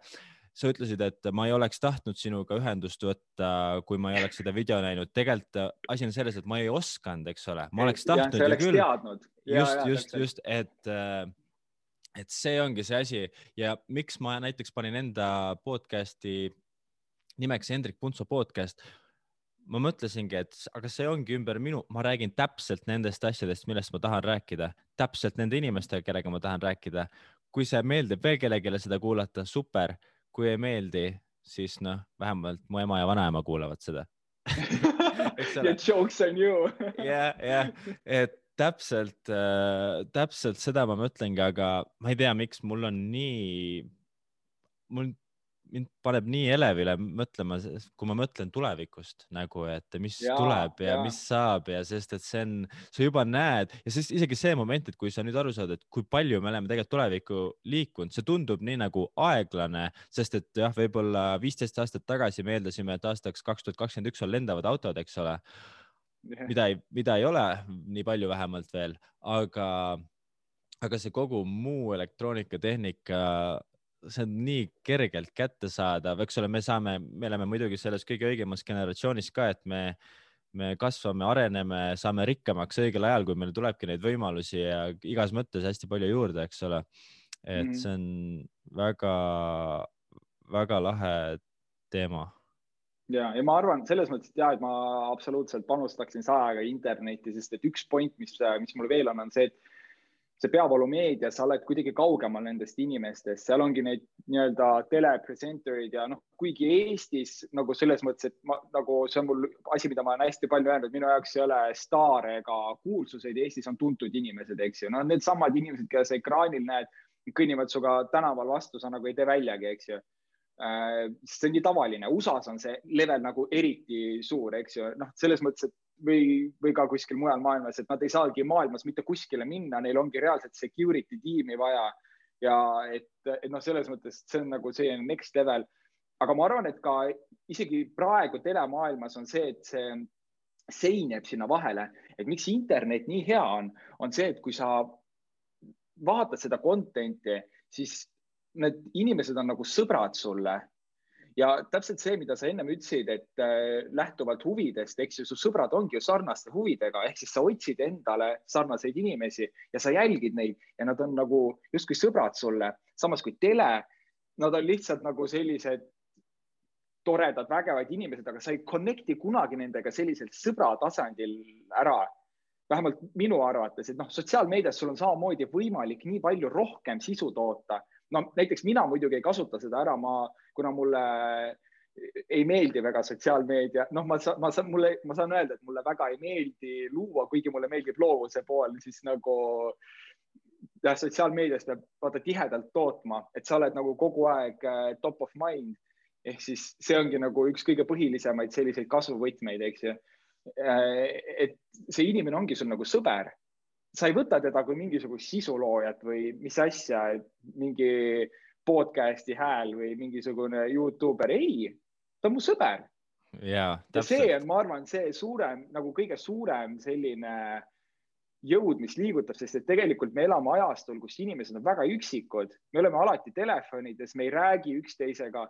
sa ütlesid, et ma ei oleks tahtnud sinuga ühendust võtta, kui ma ei oleks seda video näinud. tegelikult äh, asi on selles, et ma ei osanud, eks ole, ma oleks tahtnud ja, ja küll. just, just, just, et äh, et see ongi see asi ja miks ma näiteks panin enda podcast'i nimeks Hendrik Puntso podcast. ma mõtlesingi, et aga see ongi ümber minu, ma räägin täpselt nendest asjadest, millest ma tahan rääkida, täpselt nende inimestega, kellega ma tahan rääkida. kui see meeldib veel kellelegi seda kuulata, super. kui ei meeldi, siis noh, vähemalt mu ema ja vanaema kuulavad seda Yeah, jokes on you. jah, jah, et täpselt äh,, täpselt seda ma mõtlengi, aga ma ei tea, miks mul on nii, mul mind paneb nii elevile mõtlema, kui ma mõtlen tulevikust nagu, et mis ja, tuleb ja, ja mis saab ja sest, et see on, sa juba näed ja siis isegi see moment, et kui sa nüüd aru saad, et kui palju me oleme tegelikult tulevikku liikunud, see tundub nii nagu aeglane, sest et jah, võib-olla viisteist aastat tagasi me eeldasime, et aastaks kaks tuhat kakskümmend üks on lendavad autod, eks ole. mida ei, mida ei ole nii palju vähemalt veel, aga, aga see kogu muu elektroonikatehnika see on nii kergelt kättesaadav, eks ole, me saame, me oleme muidugi selles kõige õigemas generatsioonis ka, et me, me kasvame, areneme, saame rikkamaks õigel ajal, kui meil tulebki neid võimalusi ja igas mõttes hästi palju juurde, eks ole. et -hmm. see on väga-väga lahe teema ja, ja ma arvan selles mõttes, et ja, et ma absoluutselt panustaksin sajaga internetti, sest et üks point, mis, mis mul veel on, on see, et see peavoolumeedia, sa oled kuidagi kaugemal nendest inimestest, seal ongi neid nii-öelda telepresenterid ja noh, kuigi Eestis nagu selles mõttes, et ma nagu see on mul asi, mida ma olen hästi palju öelnud, minu jaoks ei ole staare ega kuulsuseid, Eestis on tuntud inimesed, eks ju, no needsamad inimesed, keda sa ekraanil näed, kõnnivad sinuga tänaval vastu, sa nagu ei tee väljagi, eks ju. Äh, see on nii tavaline, USA-s on see level nagu eriti suur, eks ju, noh, selles mõttes, et või, või ka kuskil mujal maailmas, et nad ei saagi maailmas mitte kuskile minna, neil ongi reaalselt security tiimi vaja. ja et, et noh, selles mõttes see on nagu see next level. aga ma arvan, et ka isegi praegu telemaailmas on see, et see sein jääb sinna vahele, et miks internet nii hea on, on see, et kui sa vaatad seda content'i, siis need inimesed on nagu sõbrad sulle ja täpselt see, mida sa ennem ütlesid, et äh, lähtuvalt huvidest, eks ju, su sõbrad ongi ju sarnaste huvidega, ehk siis sa otsid endale sarnaseid inimesi ja sa jälgid neid ja nad on nagu justkui sõbrad sulle. samas kui tele, nad on lihtsalt nagu sellised toredad, vägevad inimesed, aga sa ei connect'i kunagi nendega sellisel sõbra tasandil ära. vähemalt minu arvates, et noh, sotsiaalmeedias sul on samamoodi võimalik nii palju rohkem sisu toota. No näiteks mina muidugi ei kasuta seda ära, ma, kuna mulle ei meeldi väga sotsiaalmeedia, noh, ma saan, ma saan, mulle, ma saan öelda, et mulle väga ei meeldi luua, kuigi mulle meeldib loovuse pool, siis nagu jah, sotsiaalmeedias peab vaata tihedalt tootma, et sa oled nagu kogu aeg äh, top of mind. ehk siis see ongi nagu üks kõige põhilisemaid selliseid kasvuvõtmeid, eks ju. Äh, et see inimene ongi sul nagu sõber. Sa ei võta teda kui mingisugust sisuloojat või mis asja, mingi podcast'i hääl või mingisugune Youtuber, ei, ta on mu sõber. ja, see on, ma arvan, see suurem nagu kõige suurem selline jõud, mis liigutab, sest et tegelikult me elame ajastul, kus inimesed on väga üksikud, me oleme alati telefonides, me ei räägi üksteisega.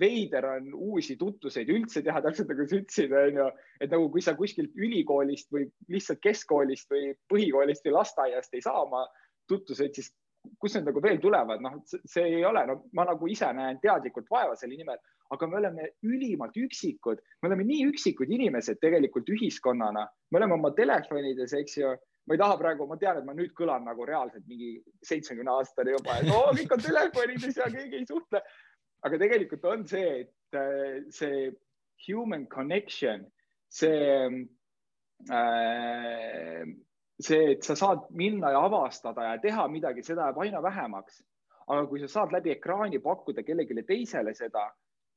Veider on uusi tutvuseid üldse teha, täpselt nagu sa ütlesid, onju, et nagu kui sa kuskilt ülikoolist või lihtsalt keskkoolist või põhikoolist või lasteaiast ei saa oma tutvuseid, siis kust need nagu veel tulevad, noh, see ei ole, no ma nagu ise näen teadlikult vaeva selle nimel, aga me oleme ülimalt üksikud, me oleme nii üksikud inimesed tegelikult ühiskonnana, me oleme oma telefonides, eks ju. Ma ei taha praegu, ma tean, et ma nüüd kõlan nagu reaalselt mingi seitsmekümne aastane juba, et oo, kõik on telefonides ja keegi ei suhtle. Aga tegelikult on see, et äh, see human connection, see äh, see, et sa saad minna ja avastada ja teha midagi, seda jääb aina vähemaks. aga kui sa saad läbi ekraani pakkuda kellelegi teisele seda,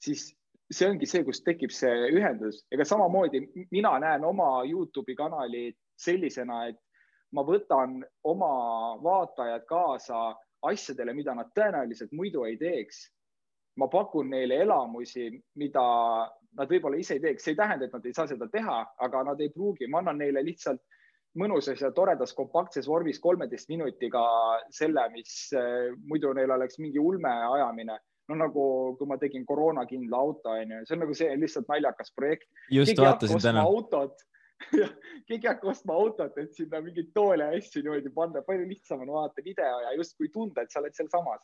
siis see ongi see, kus tekib see ühendus. ega samamoodi mina näen oma Youtube'i kanali sellisena, et ma võtan oma vaatajad kaasa asjadele, mida nad tõenäoliselt muidu ei teeks. Ma pakun neile elamusi, mida nad võib-olla ise ei teeks, see ei tähenda, et nad ei saa seda teha, aga nad ei pruugi, ma annan neile lihtsalt mõnusas ja toredas kompaktses vormis kolmeteist minutiga selle, mis eh, muidu neil oleks mingi ulme ajamine. no nagu, kui ma tegin koroonakindla auto, onju, see on nagu see lihtsalt naljakas projekt. just vaatasin täna. autot keegi ei hakka ostma autot, et sinna mingeid toole ja asju niimoodi panna, palju lihtsam on vaadata video ja justkui tunda, et sa oled sealsamas.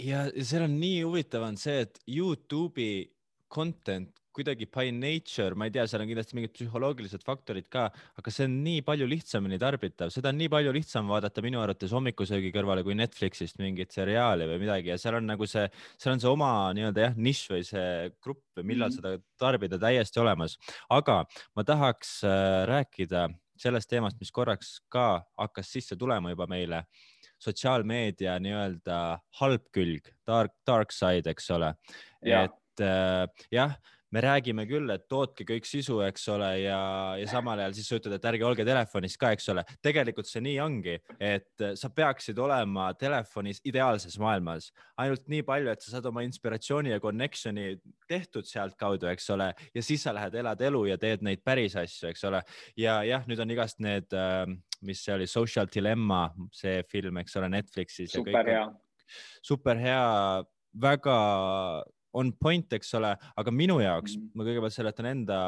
Ja seal on nii huvitav on see, et Youtube'i content kuidagi by nature, ma ei tea, seal on kindlasti mingid psühholoogilised faktorid ka, aga see on nii palju lihtsamini tarbitav, seda on nii palju lihtsam vaadata minu arvates hommikusöögi kõrvale kui Netflixist mingit seriaali või midagi ja seal on nagu see, seal on see oma nii-öelda jah, nišš või see grupp, millal mm -hmm. seda tarbida täiesti olemas. aga ma tahaks äh, rääkida sellest teemast, mis korraks ka hakkas sisse tulema juba meile sotsiaalmeedia nii-öelda halb külg, dark, dark side, eks ole. et äh, jah me räägime küll, et tootke kõik sisu, eks ole, ja, ja samal ajal siis sa ütled, et ärge olge telefonis ka, eks ole. tegelikult see nii ongi, et sa peaksid olema telefonis ideaalses maailmas ainult nii palju, et sa saad oma inspiratsiooni ja connection'i tehtud sealtkaudu, eks ole, ja siis sa lähed, elad elu ja teed neid päris asju, eks ole. ja jah, nüüd on igast need, äh, mis see oli, Social Dilemma, see film, eks ole, Netflixis. super hea. super hea, väga on point, eks ole, aga minu jaoks mm, -hmm. ma kõigepealt seletan enda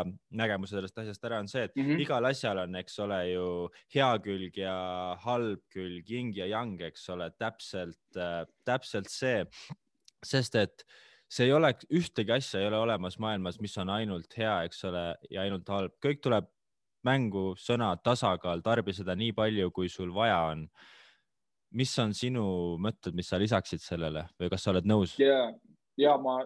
nägemuse sellest asjast ära, on see, et mm -hmm. igal asjal on, eks ole ju hea külg ja halb külg, ying ja yang, eks ole, täpselt äh,, täpselt see, sest et see ei ole, ühtegi asja ei ole olemas maailmas, mis on ainult hea, eks ole, ja ainult halb, kõik tuleb mängu, sõna tasakaal, tarbi seda nii palju, kui sul vaja on mis on sinu mõtted, mis sa lisaksid sellele või kas sa oled nõus yeah.? Ja ma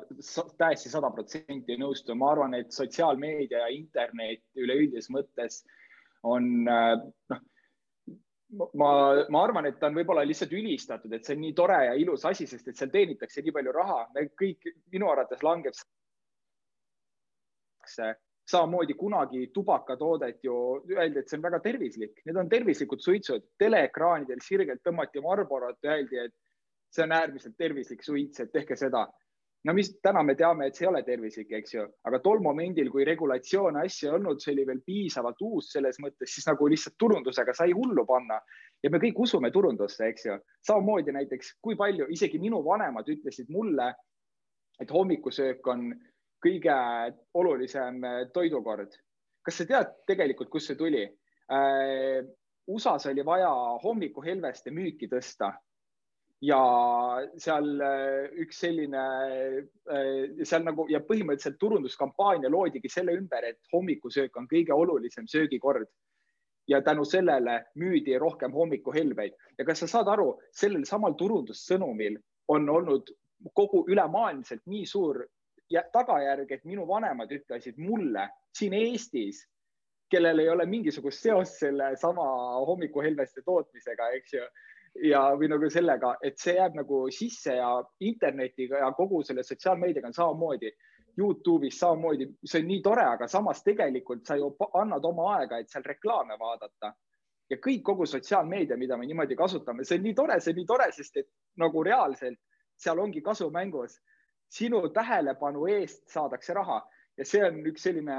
täiesti sada protsenti nõustun, ma arvan, et sotsiaalmeedia ja internet üleüldises mõttes on äh, noh, ma, ma arvan, et ta on võib-olla lihtsalt ülistatud, et see on nii tore ja ilus asi, sest et seal teenitakse nii palju raha, kõik minu arvates langeb samamoodi kunagi tubakatoodet ju öeldi, et see on väga tervislik, need on tervislikud suitsud, teleekraanidel sirgelt tõmmati Marlborot, öeldi, et see on äärmiselt tervislik suits, et tehke seda no mis täna me teame, et see ei ole tervislik, eks ju, aga tol momendil, kui regulatsioone asju ei olnud, see oli veel piisavalt uus selles mõttes, siis nagu lihtsalt turundusega sai hullu panna ja me kõik usume turundusse, eks ju. samamoodi näiteks, kui palju isegi minu vanemad ütlesid mulle, et hommikusöök on kõige olulisem toidukord. kas sa tead tegelikult, kust see tuli äh,? USA-s oli vaja hommikuhelveste müüki tõsta ja seal üks selline, seal nagu ja põhimõtteliselt turunduskampaania loodigi selle ümber, et hommikusöök on kõige olulisem söögikord. Ja tänu sellele müüdi rohkem hommikuhelbeid. Ja kas sa saad aru, sellel samal turundussõnumil on olnud kogu ülemaailmselt nii suur tagajärg, et minu vanemad ütlesid mulle siin Eestis, kellel ei ole mingisugust seost selle sama hommikuhelbeste tootmisega, eks ju ja, või nagu sellega, et see jääb nagu sisse ja internetiga ja kogu selle sotsiaalmeediaga on samamoodi Youtube'is samamoodi, see on nii tore, aga samas tegelikult sa ju annad oma aega, et seal reklaame vaadata. Ja kõik, kogu sotsiaalmeedia, mida me niimoodi kasutame, see on nii tore, see on nii tore, sest et nagu reaalselt seal ongi kasu mängus. sinu tähelepanu eest saadakse raha. Ja see on üks selline,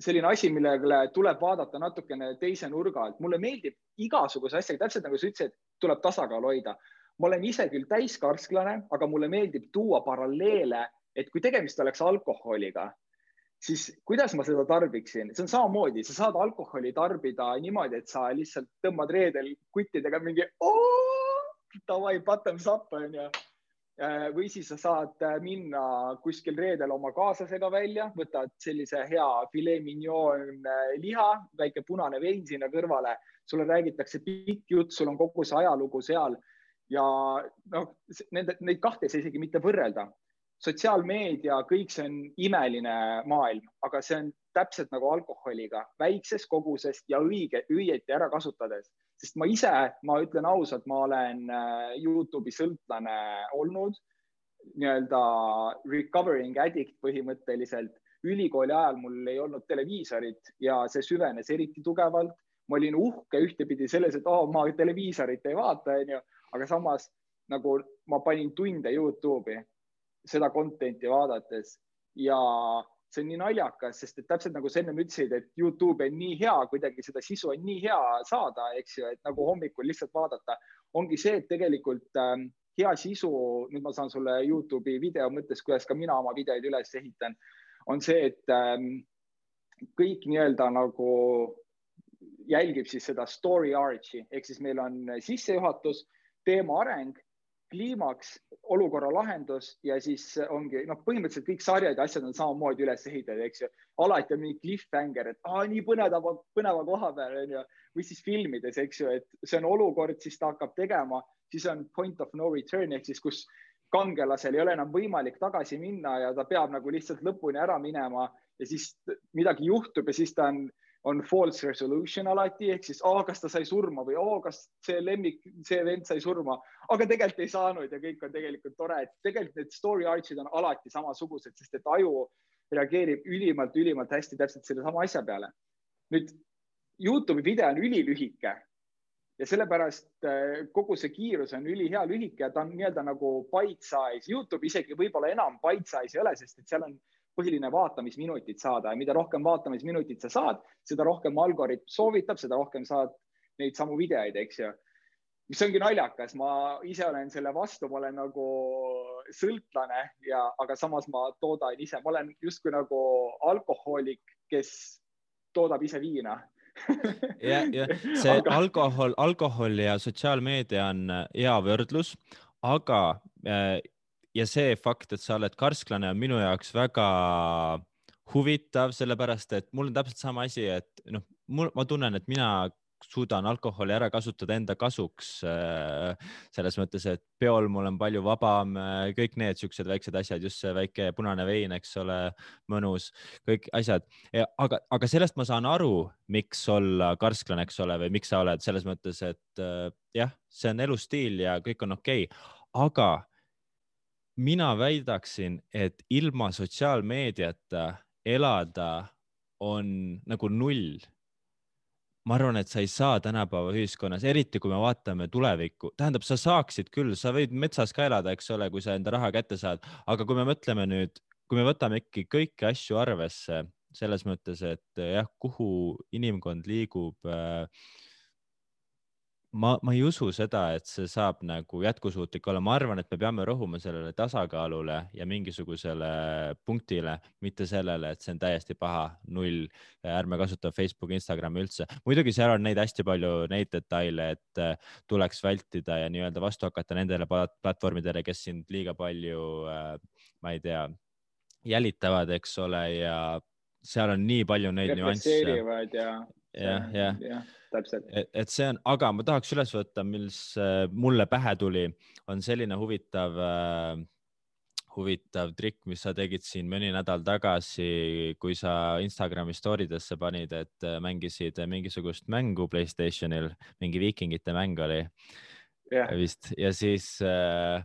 selline asi, millele tuleb vaadata natukene teise nurga alt. mulle meeldib igasuguse asjaga, täpselt nagu sa ütlesid, tuleb tasakaalu hoida. ma olen ise küll täiskarsklane, aga mulle meeldib tuua paralleele et kui tegemist oleks alkoholiga, siis kuidas ma seda tarbiksin, see on samamoodi, sa saad alkoholi tarbida niimoodi, et sa lihtsalt tõmbad reedel kuttidega mingi davai, bottoms up onju. Äh, või siis sa saad minna kuskil reedel oma kaaslasega välja, võtad sellise hea filee mignon äh, liha, väike punane vein sinna kõrvale, sulle räägitakse pikk jutt, sul on kogu see ajalugu seal. Ja noh, nende, neid kahte ei saa isegi mitte võrrelda. Sotsiaalmeedia, kõik see on imeline maailm, aga see on täpselt nagu alkoholiga, väikses koguses ja õige, õieti ära kasutades, sest ma ise, ma ütlen ausalt, ma olen äh, Youtube'i sõltlane olnud, nii-öelda recovering addict põhimõtteliselt. ülikooli ajal mul ei olnud televiisorit ja see süvenes eriti tugevalt. ma olin uhke ühtepidi selles, et oh, ma televiisorit ei vaata, onju, aga samas nagu ma panin tunde Youtube'i seda content'i vaadates ja see on nii naljakas, sest et täpselt nagu sa ennem ütlesid, et Youtube on nii hea, kuidagi seda sisu on nii hea saada, eks ju, et nagu hommikul lihtsalt vaadata, ongi see, et tegelikult äh, hea sisu, nüüd ma saan sulle Youtube'i video mõttes, kuidas ka mina oma videoid üles ehitan, on see, et äh, kõik nii-öelda nagu jälgib siis seda story arch'i ehk siis meil on sissejuhatus, teema areng kliimaks, olukorra lahendus ja siis ongi noh, põhimõtteliselt kõik sarjad ja asjad on samamoodi üles ehitatud, eks ju. alati on mingi cliffhanger, et aa, nii põneva, põneva koha peal on ju, või siis filmides, eks ju, et see on olukord, siis ta hakkab tegema, siis on point of no return ehk siis, kus kangelasel ei ole enam võimalik tagasi minna ja ta peab nagu lihtsalt lõpuni ära minema ja siis midagi juhtub ja siis ta on on false resolution alati ehk siis, kas ta sai surma või oo, kas see lemmik, see vend sai surma, aga tegelikult ei saanud ja kõik on tegelikult tore, et tegelikult need story arch'id on alati samasugused, sest et aju reageerib ülimalt, ülimalt hästi täpselt sellesama asja peale. nüüd Youtube'i video on ülilühike ja sellepärast äh, kogu see kiirus on ülihea lühike ta on nii-öelda nagu bite size. Youtube isegi võib-olla enam bite size ei ole, sest et seal on põhiline vaatamisminutid saada ja mida rohkem vaatamisminutid sa saad, seda rohkem algoritm soovitab, seda rohkem saad neid samu videoid, eks ju. mis ongi naljakas, ma ise olen selle vastu, ma olen nagu sõltlane ja, aga samas ma toodan ise, ma olen justkui nagu alkohoolik, kes toodab ise viina jah, jah, see aga... alkohol, alkohol ja sotsiaalmeedia on hea võrdlus, aga äh, ja see fakt, et sa oled karsklane, on minu jaoks väga huvitav, sellepärast et mul on täpselt sama asi, et noh, mul, ma tunnen, et mina suudan alkoholi ära kasutada enda kasuks. Äh, selles mõttes, et peol mul on palju vabam, äh, kõik need siuksed väiksed asjad, just see väike punane vein, eks ole, mõnus, kõik asjad. aga, aga sellest ma saan aru, miks olla karsklane, eks ole, või miks sa oled selles mõttes, et äh, jah, see on elustiil ja kõik on okei okay., aga mina väidaksin, et ilma sotsiaalmeediata elada on nagu null. ma arvan, et sa ei saa tänapäeva ühiskonnas, eriti kui me vaatame tulevikku, tähendab, sa saaksid küll, sa võid metsas ka elada, eks ole, kui sa enda raha kätte saad, aga kui me mõtleme nüüd, kui me võtame ikkagi kõiki asju arvesse selles mõttes, et jah, kuhu inimkond liigub äh, ma, ma ei usu seda, et see saab nagu jätkusuutlik olla, ma arvan, et me peame rõhuma sellele tasakaalule ja mingisugusele punktile, mitte sellele, et see on täiesti paha, null, ärme kasuta Facebooki, Instagrami üldse. muidugi seal on neid hästi palju neid detaile, et äh, tuleks vältida ja nii-öelda vastu hakata nendele platvormidele, kes sind liiga palju, äh, ma ei tea, jälitavad, eks ole, ja seal on nii palju neid nüansse. Ja, jah, jah ja täpselt. et see on, aga ma tahaks üles võtta, mis äh, mulle pähe tuli, on selline huvitav äh, huvitav trikk, mis sa tegid siin mõni nädal tagasi, kui sa Instagrami story desse panid, et äh, mängisid mingisugust mängu Playstationil, mingi viikingite mäng oli yeah. vist ja siis äh,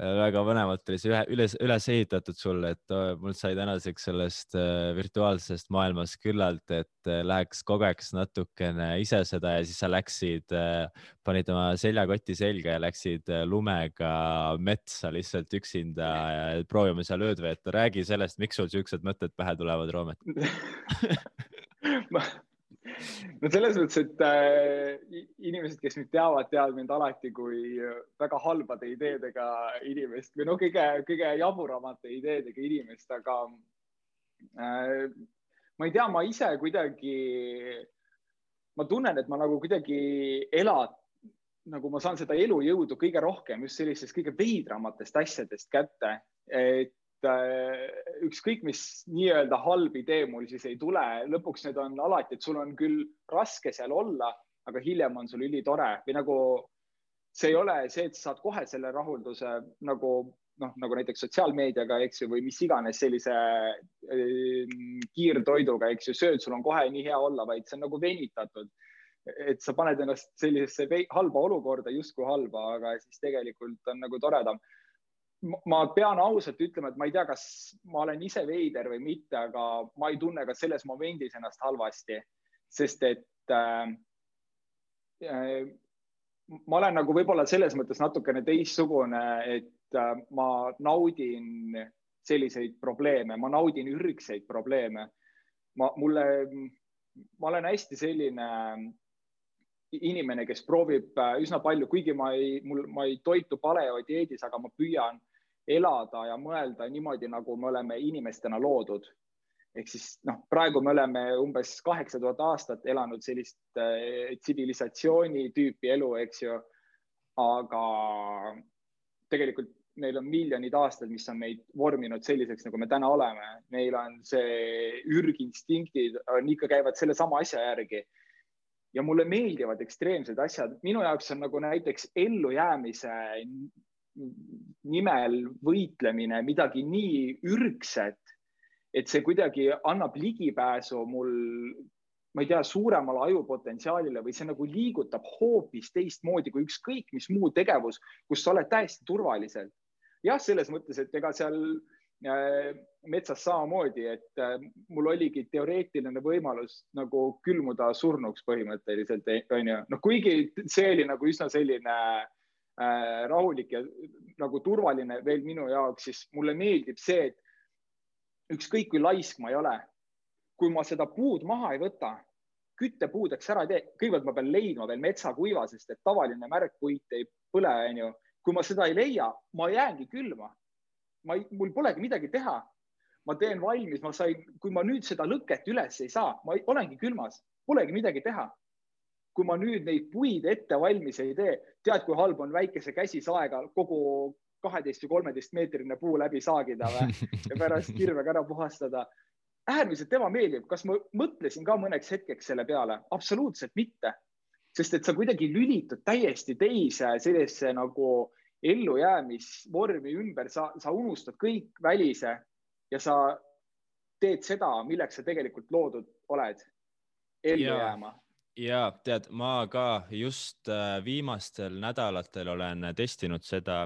väga põnevalt oli see ühe, üles, üles ehitatud sulle, et oh, mul sai tänaseks sellest äh, virtuaalsest maailmast küllalt, et äh, läheks kogeks natukene ise seda ja siis sa läksid äh,, panid oma seljakoti selga ja läksid äh, lumega metsa lihtsalt üksinda proovima seal ööd veeta. räägi sellest, miks sul siuksed mõtted pähe tulevad, Roomet no selles mõttes, et äh, inimesed, kes mind teavad, teavad mind alati kui väga halbade ideedega inimest või noh, kõige, kõige jaburamate ideedega inimest, aga äh, ma ei tea, ma ise kuidagi, ma tunnen, et ma nagu kuidagi elan, nagu ma saan seda elujõudu kõige rohkem just sellistest kõige veidramatest asjadest kätte. et Äh, ükskõik, mis nii-öelda halb idee mul siis ei tule, lõpuks need on alati, et sul on küll raske seal olla, aga hiljem on sul ülitore või nagu see ei ole see, et sa saad kohe selle rahulduse nagu noh, nagu näiteks sotsiaalmeediaga, eks ju, või mis iganes sellise äh, kiirtoiduga, eks ju, sööd, sul on kohe nii hea olla, vaid see on nagu venitatud. et sa paned ennast sellisesse halba olukorda, justkui halba, aga siis tegelikult on nagu toredam ma pean ausalt ütlema, et ma ei tea, kas ma olen ise veider või mitte, aga ma ei tunne ka selles momendis ennast halvasti, sest et äh, äh, ma olen nagu võib-olla selles mõttes natukene teistsugune, et äh, ma naudin selliseid probleeme, ma naudin ürgseid probleeme. ma, mulle, ma olen hästi selline inimene, kes proovib äh, üsna palju, kuigi ma ei, mul, ma ei toitu paleo dieedis, aga ma püüan elada ja mõelda niimoodi, nagu me oleme inimestena loodud. ehk siis noh, praegu me oleme umbes kaheksa tuhat aastat elanud sellist äh, tsivilisatsiooni tüüpi elu, eks ju. aga tegelikult meil on miljonid aastad, mis on meid vorminud selliseks, nagu me täna oleme. meil on see ürginstinktid on ikka käivad sellesama asja järgi ja mulle meeldivad ekstreemsed asjad. minu jaoks on nagu näiteks ellujäämise nimel võitlemine midagi nii ürgset, et see kuidagi annab ligipääsu mul, ma ei tea, suuremale ajupotentsiaalile või see nagu liigutab hoopis teistmoodi kui ükskõik mis muu tegevus, kus sa oled täiesti turvaliselt. jah, selles mõttes, et ega seal äh, metsas samamoodi, et äh, mul oligi teoreetiline võimalus nagu külmuda surnuks põhimõtteliselt, onju. noh, kuigi see oli nagu üsna selline äh, rahulik ja nagu turvaline veel minu jaoks, siis mulle meeldib see, et ükskõik kui laisk ma ei ole, kui ma seda puud maha ei võta, küttepuudeks ära ei tee, kõigepealt ma pean leidma veel metsakuiva, sest et tavaline märgpuit ei põle, onju. kui ma seda ei leia, ma jäängi külma. ma ei, mul polegi midagi teha. ma teen valmis, ma sain, kui ma nüüd seda lõket üles ei saa, ma ei, olengi külmas, polegi midagi teha kui ma nüüd neid puid ette valmis ei tee, tead, kui halb on väikese käsisaega kogu kaheteist või kolmeteist meetrine puu läbi saagida või? Ja pärast kirvega ära puhastada. äärmiselt ebameeldiv, kas ma mõtlesin ka mõneks hetkeks selle peale? absoluutselt mitte, sest et sa kuidagi lülitud täiesti teise sellisesse nagu ellujäämisvormi ümber, sa, sa unustad kõik välise ja sa teed seda, milleks sa tegelikult loodud oled, ellu jääma ja tead, ma ka just äh, viimastel nädalatel olen testinud seda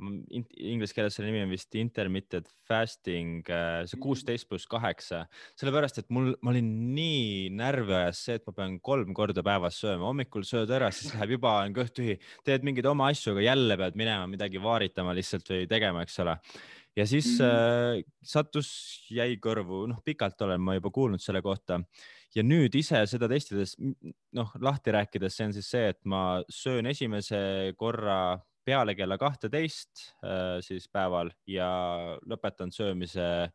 inglise keeles selle nimi on vist intermittent fasting, äh, see mm. kuusteist pluss kaheksa, sellepärast et mul, ma olin nii närvi ajas see, et ma pean kolm korda päevas sööma, hommikul sööd ära, siis läheb juba on kõht tühi, teed mingeid oma asju, aga jälle pead minema midagi vaaritama lihtsalt või tegema, eks ole. ja siis mm -hmm. äh, sattus, jäi kõrvu, noh, pikalt olen ma juba kuulnud selle kohta ja nüüd ise seda testides, noh, lahti rääkides, see on siis see, et ma söön esimese korra peale kella kahteteist äh, siis päeval ja lõpetan söömise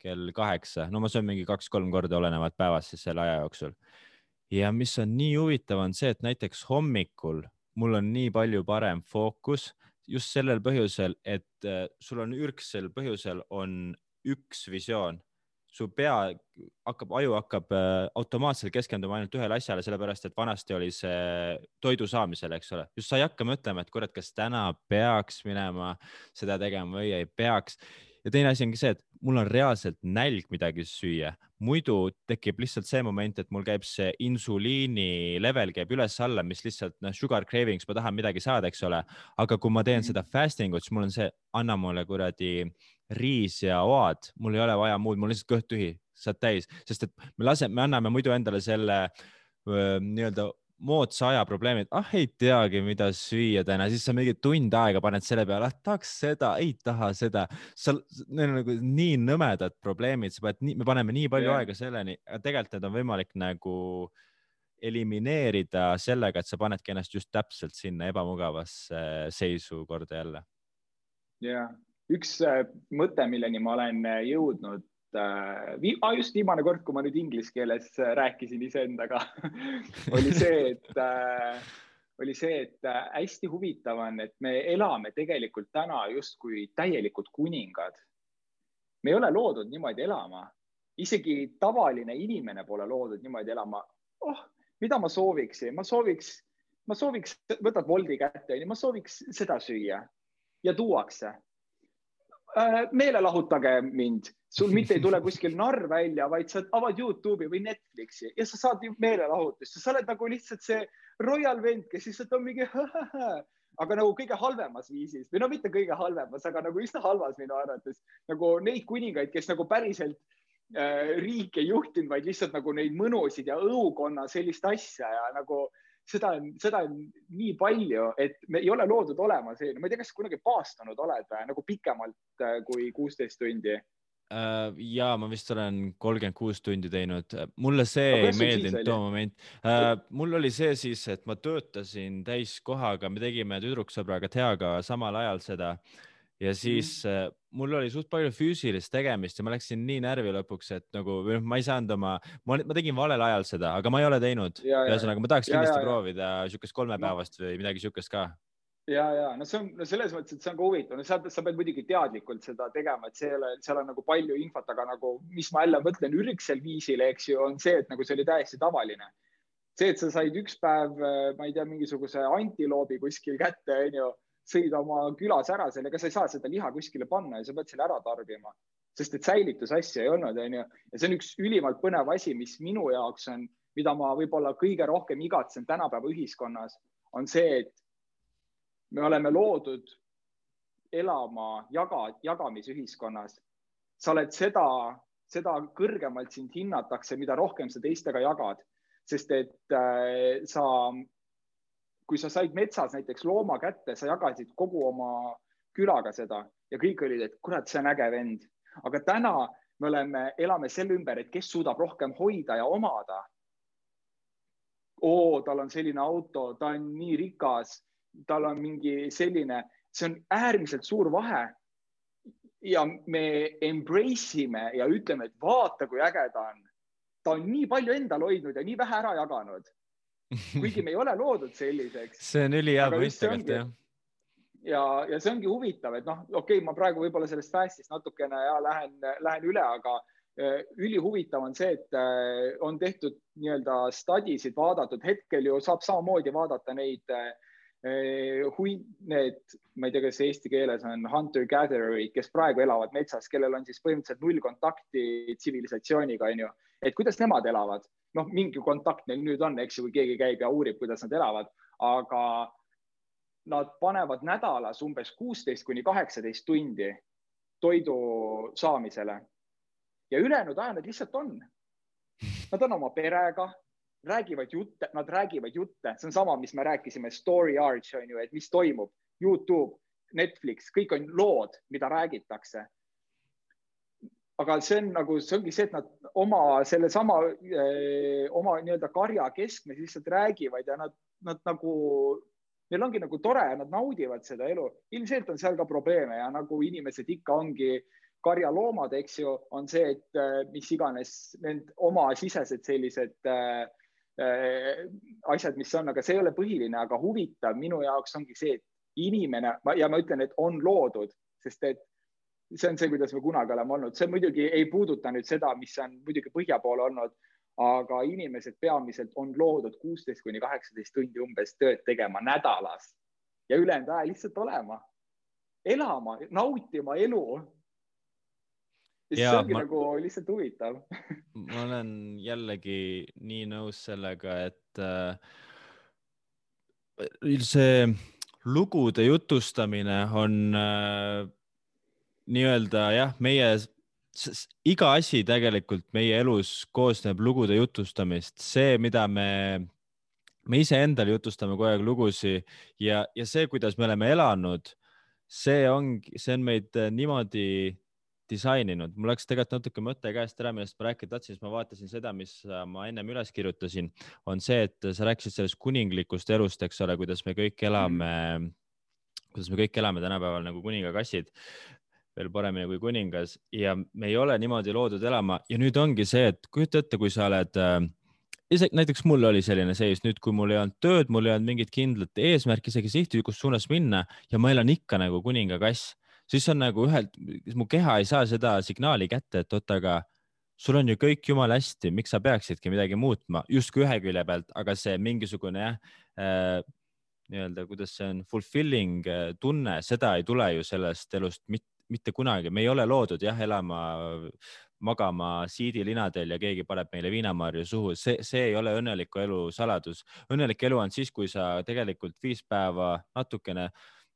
kell kaheksa, no ma söön mingi kaks-kolm korda olenevalt päevast siis selle aja jooksul. ja mis on nii huvitav, on see, et näiteks hommikul mul on nii palju parem fookus just sellel põhjusel, et äh, sul on ürgsel põhjusel on üks visioon su pea hakkab, aju hakkab äh, automaatselt keskenduma ainult ühele asjale, sellepärast et vanasti oli see toidu saamisel, eks ole, just sa ei hakka mõtlema, et kurat, kas täna peaks minema seda tegema või ei peaks. ja teine asi ongi see, et mul on reaalselt nälg midagi süüa, muidu tekib lihtsalt see moment, et mul käib see insuliini level käib üles-alla, mis lihtsalt noh, sugar cravings, ma tahan midagi saada, eks ole. aga kui ma teen -hmm. seda fasting ut, siis mul on see, anna mulle kuradi riis ja oad, mul ei ole vaja muud, mul on lihtsalt kõht tühi, saad täis, sest et me laseme, me anname muidu endale selle nii-öelda moodsa aja probleemi, et ah, ei teagi, mida süüa täna, siis sa mingi tund aega paned selle peale, ah tahaks seda, ei taha seda. sa, need on nagu nii nõmedad probleemid, sa paned nii, me paneme nii palju yeah. aega selleni, aga tegelikult need on võimalik nagu elimineerida sellega, et sa panedki ennast just täpselt sinna ebamugavasse seisu korda jälle. ja yeah. Üks äh, mõte, milleni ma olen äh, jõudnud äh, vi, ah, just viimane kord, kui ma nüüd inglise keeles rääkisin iseendaga oli see, et äh, oli see, et hästi huvitav on, et me elame tegelikult täna justkui täielikud kuningad. me ei ole loodud niimoodi elama, isegi tavaline inimene pole loodud niimoodi elama. oh, mida ma sooviksin, ma sooviks, ma sooviks, võtad Woldi kätte, onju, ma sooviks seda süüa ja tuuakse. Meelelahutage mind. Sul mitte ei tule kuskil narr välja, vaid sa avad Youtube'i või Netflixi ja sa saad meelelahutust. Sa oled nagu lihtsalt see royal vend, kes lihtsalt on mingi aga nagu kõige halvemas viisis. Või no mitte kõige halvemas, aga nagu üsna halvas minu arvates. Nagu neid kuningaid, kes nagu päriselt äh, riike juhtinud, vaid lihtsalt nagu neid mõnusid ja õukonna sellist asja ja nagu seda on, seda on nii palju, et me ei ole loodud olema selline, ma ei tea, kas kunagi paastunud oled või nagu pikemalt äh, kui kuusteist tundi? Äh, ja ma vist olen kolmkümmend kuus tundi teinud, mulle see no, ei meeldinud too moment. Äh, mul oli see siis, et ma töötasin täiskohaga, me tegime tüdruksõbraga Teaga samal ajal seda ja siis mm. mul oli suht palju füüsilist tegemist ja ma läksin nii närvi lõpuks, et nagu noh, ma ei saanud oma, ma tegin valel ajal seda, aga ma ei ole teinud. ühesõnaga, ma tahaks ja, kindlasti ja, proovida siukest kolmepäevast no. või midagi siukest ka ja, ja no see on no selles mõttes, et see on ka huvitav, no sa, sa pead muidugi teadlikult seda tegema, et see ei ole, seal on nagu palju infot, aga nagu, mis ma jälle mõtlen ürgsel viisil, eks ju, on see, et nagu see oli täiesti tavaline. see, et sa said üks päev, ma ei tea, mingisuguse antiloobi kuskil kätte, onju, sõid oma külas ära sellega, sa ei saa seda liha kuskile panna ja sa pead selle ära tarbima, sest et säilitusasja ei olnud, onju. ja see on üks ülimalt põnev asi, mis minu jaoks on, mida ma võib-olla kõige rohkem igatsen tänapäeva ühiskonnas, on see, et me oleme loodud elama jaga, jagamisühiskonnas. sa oled seda, seda kõrgemalt sind hinnatakse, mida rohkem sa teistega jagad, sest et äh, sa, kui sa said metsas näiteks looma kätte, sa jagasid kogu oma külaga seda ja kõik olid, et kurat, see on äge vend. aga täna me oleme, elame selle ümber, et kes suudab rohkem hoida ja omada. oo, tal on selline auto, ta on nii rikas tal on mingi selline, see on äärmiselt suur vahe. ja me embrace ime ja ütleme, et vaata, kui äge ta on. ta on nii palju endal hoidnud ja nii vähe ära jaganud. Kuigi me ei ole loodud selliseks. see on ülihea point tegelikult jah ja, ja see ongi huvitav, et noh, okei okay,, ma praegu võib-olla sellest fast'ist natukene ja lähen, lähen üle, aga äh, ülihuvitav on see, et äh, on tehtud nii-öelda study sid vaadatud, hetkel ju saab samamoodi vaadata neid äh, hui, need, ma ei tea, kas eesti keeles on hunter-gathererid, kes praegu elavad metsas, kellel on siis põhimõtteliselt null kontakti tsivilisatsiooniga, onju. et kuidas nemad elavad? Noh, mingi kontakt neil nüüd on, eks ju, kui keegi käib ja uurib, kuidas nad elavad, aga nad panevad nädalas umbes kuusteist kuni kaheksateist tundi toidu saamisele ja ülejäänud aja nad lihtsalt on. Nad on oma perega, räägivad jutte, nad räägivad jutte, see on sama, mis me rääkisime story arch on ju, et mis toimub, Youtube, Netflix, kõik on lood, mida räägitakse. Aga see on nagu, see ongi see, et nad oma sellesama, eh, oma nii-öelda karja keskmes lihtsalt räägivad ja nad, nad nagu, neil ongi nagu tore ja nad naudivad seda elu. ilmselt on seal ka probleeme ja nagu inimesed ikka ongi karjaloomad, eks ju, on see, et eh, mis iganes need omasisesed sellised äh, asjad, mis on, aga see ei ole põhiline, aga huvitav minu jaoks ongi see, et inimene ja ma ütlen, et on loodud, sest et see on see, kuidas me kunagi oleme olnud, see muidugi ei puuduta nüüd seda, mis on muidugi põhja pool olnud, aga inimesed peamiselt on loodud kuusteist kuni kaheksateist tundi umbes tööd tegema nädalas ja ülejäänud aja lihtsalt olema, elama, nautima elu. see ongi ma... nagu lihtsalt huvitav ma olen jällegi nii nõus sellega, et äh, see lugude jutustamine on äh, nii-öelda jah, meie iga asi tegelikult meie elus koosneb lugude jutustamist, see, mida me, me iseendale jutustame kogu aeg lugusid ja, ja see, kuidas me oleme elanud, see ongi, see on meid niimoodi disaininud. mul läks tegelikult natuke mõte käest ära, millest ma rääkida tahtsin, siis ma vaatasin seda, mis ma ennem üles kirjutasin, on see, et sa rääkisid sellest kuninglikust elust, eks ole, kuidas me kõik elame mm., kuidas me kõik elame tänapäeval nagu kuningakassid veel paremini kui kuningas. Ja me ei ole niimoodi loodud elama. Ja nüüd ongi see, et kujuta ette, kui sa oled äh, isegi näiteks mul oli selline seis. Nüüd, kui mul ei olnud tööd, mul ei olnud mingit kindlat eesmärki, isegi sihti, kus suunas minna ja ma elan ikka nagu kuningakass, siis on nagu ühelt, mu keha ei saa seda signaali kätte, et oot, aga sul on ju kõik jumala hästi, miks sa peaksidki midagi muutma, justkui ühe külje pealt, aga see mingisugune jah äh, nii-öelda, kuidas see on fulfilling äh, tunne, seda ei tule ju sellest elust mitte mitte kunagi, me ei ole loodud jah, elama, magama siidilinadel ja keegi paneb meile viinamarju suhu, see, see ei ole õnneliku elu saladus. õnnelik elu on siis, kui sa tegelikult viis päeva natukene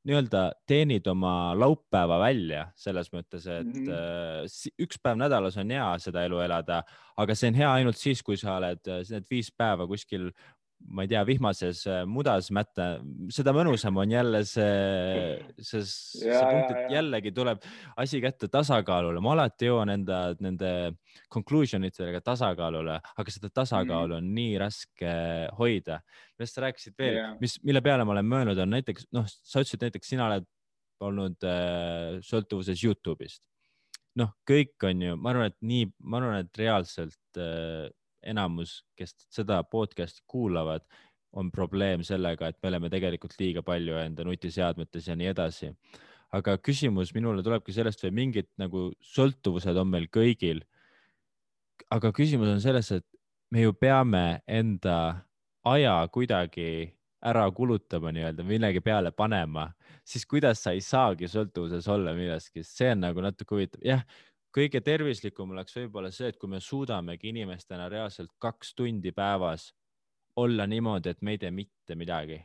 nii-öelda teenid oma laupäeva välja selles mõttes, et mm -hmm. üks päev nädalas on hea seda elu elada, aga see on hea ainult siis, kui sa oled need viis päeva kuskil ma ei tea, vihmases äh, mudas mätta, seda mõnusam on jälle see, see, see punkt, et jällegi tuleb asi kätte tasakaalule, ma alati jõuan enda nende conclusion itega tasakaalule, aga seda tasakaalu -hmm. on nii raske hoida. millest sa rääkisid veel mis, mille peale ma olen mõelnud, on näiteks noh, sa ütlesid näiteks sina oled olnud äh, sõltuvuses Youtube'ist. noh, kõik on ju, ma arvan, et nii, ma arvan, et reaalselt äh, enamus, kes seda podcast'i kuulavad, on probleem sellega, et me oleme tegelikult liiga palju enda nutiseadmetes ja nii edasi. aga küsimus minule tulebki sellest või mingid nagu sõltuvused on meil kõigil. aga küsimus on selles, et me ju peame enda aja kuidagi ära kulutama nii-öelda, millegi peale panema, siis kuidas sa ei saagi sõltuvuses olla millestki, see on nagu natuke huvitav, jah, kõige tervislikum oleks võib-olla see, et kui me suudamegi inimestena reaalselt kaks tundi päevas olla niimoodi, et me ei tee mitte midagi,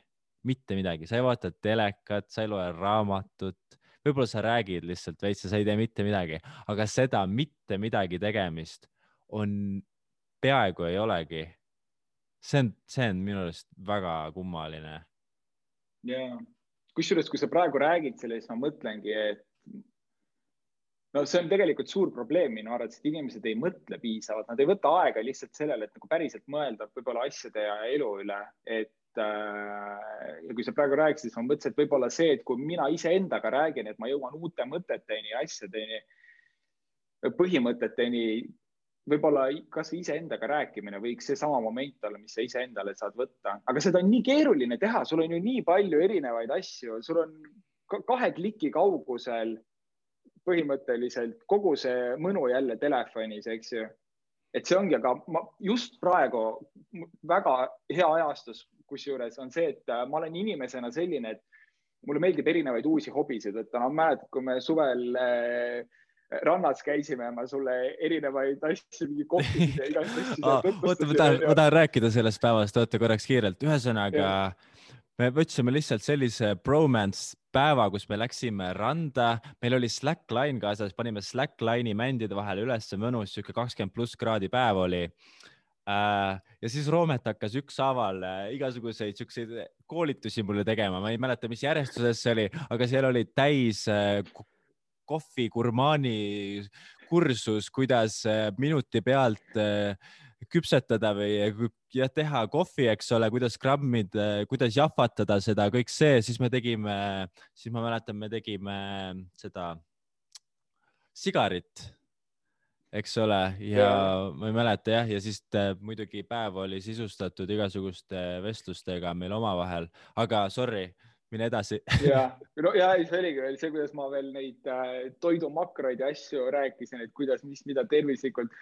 mitte midagi, sa ei vaata telekat, sa ei loe raamatut, võib-olla sa räägid lihtsalt veits ja sa ei tee mitte midagi, aga seda mitte midagi tegemist on, peaaegu ei olegi. see on, see on minu arust väga kummaline. ja, kusjuures, kui sa praegu räägid sellest, ma mõtlengi, et no see on tegelikult suur probleem minu arvates, et inimesed ei mõtle piisavalt, nad ei võta aega lihtsalt sellele, et nagu päriselt mõelda võib-olla asjade ja elu üle, et äh, ja kui sa praegu rääkisid, siis ma mõtlesin, et võib-olla see, et kui mina iseendaga räägin, et ma jõuan uute mõteteni, asjadeni, põhimõteteni, võib-olla kasvõi iseendaga rääkimine võiks seesama moment olla, mis sa iseendale saad võtta, aga seda on nii keeruline teha, sul on ju nii palju erinevaid asju, sul on kahe kliki kaugusel põhimõtteliselt kogu see mõnu jälle telefonis, eks ju. et see ongi, aga ma just praegu väga hea ajastus, kusjuures on see, et äh, ma olen inimesena selline, et mulle meeldib erinevaid uusi hobisid võtta, no mäletad, kui me suvel äh, rannas käisime, ma sulle erinevaid asju, mingi kohvisid ja igasuguseid asju ah,. oota, ma tahan, ma tahan rääkida sellest päevast, oota korraks kiirelt, ühesõnaga me võtsime lihtsalt sellise bromance päeva, kus me läksime randa, meil oli slackline kaasas, panime slackline'i mändide vahele ülesse, mõnus sihuke kakskümmend pluss kraadi päev oli. Äh, ja siis Roomet hakkas ükshaaval äh, igasuguseid siukseid koolitusi mulle tegema, ma ei mäleta, mis järjestuses see oli, aga seal oli täis äh, kohvi, gurmaani, kursus, kuidas minuti pealt küpsetada või ja teha kohvi, eks ole, kuidas grammida, kuidas jahvatada seda, kõik see, siis me tegime, siis ma mäletan, me tegime seda sigarit, eks ole, ja, ja ma ei mäleta jah, ja siis te, muidugi päev oli sisustatud igasuguste vestlustega meil omavahel, aga sorry, mine edasi. ja, no ja see oligi veel see, kuidas ma veel neid äh, toidumakroid ja asju rääkisin, et kuidas, mis, mida tervislikult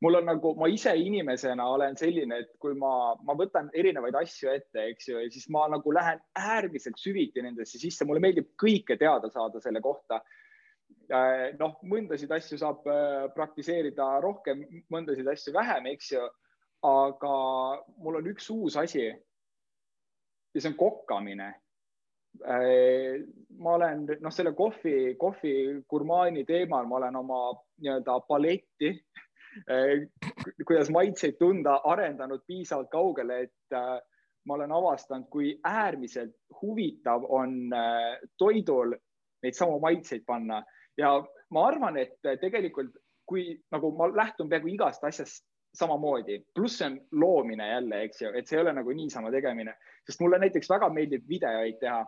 mul on nagu, ma ise inimesena olen selline, et kui ma, ma võtan erinevaid asju ette, eks ju, ja siis ma nagu lähen äärmiselt süviti nendesse sisse, mulle meeldib kõike teada saada selle kohta. Äh, noh, mõndasid asju saab äh, praktiseerida rohkem, mõndasid asju vähem, eks ju. aga mul on üks uus asi. ja see on kokkamine äh, ma olen noh, selle kohvi, kohvi gurmaani teemal ma olen oma nii-öelda paletti kuidas maitseid tunda, arendanud piisavalt kaugele, et äh, ma olen avastanud, kui äärmiselt huvitav on äh, toidul neid samu maitseid panna. Ja ma arvan, et tegelikult kui nagu ma lähtun peaaegu igast asjast samamoodi, pluss see on loomine jälle, eks ju, et see ei ole nagu niisama tegemine, sest mulle näiteks väga meeldib videoid teha.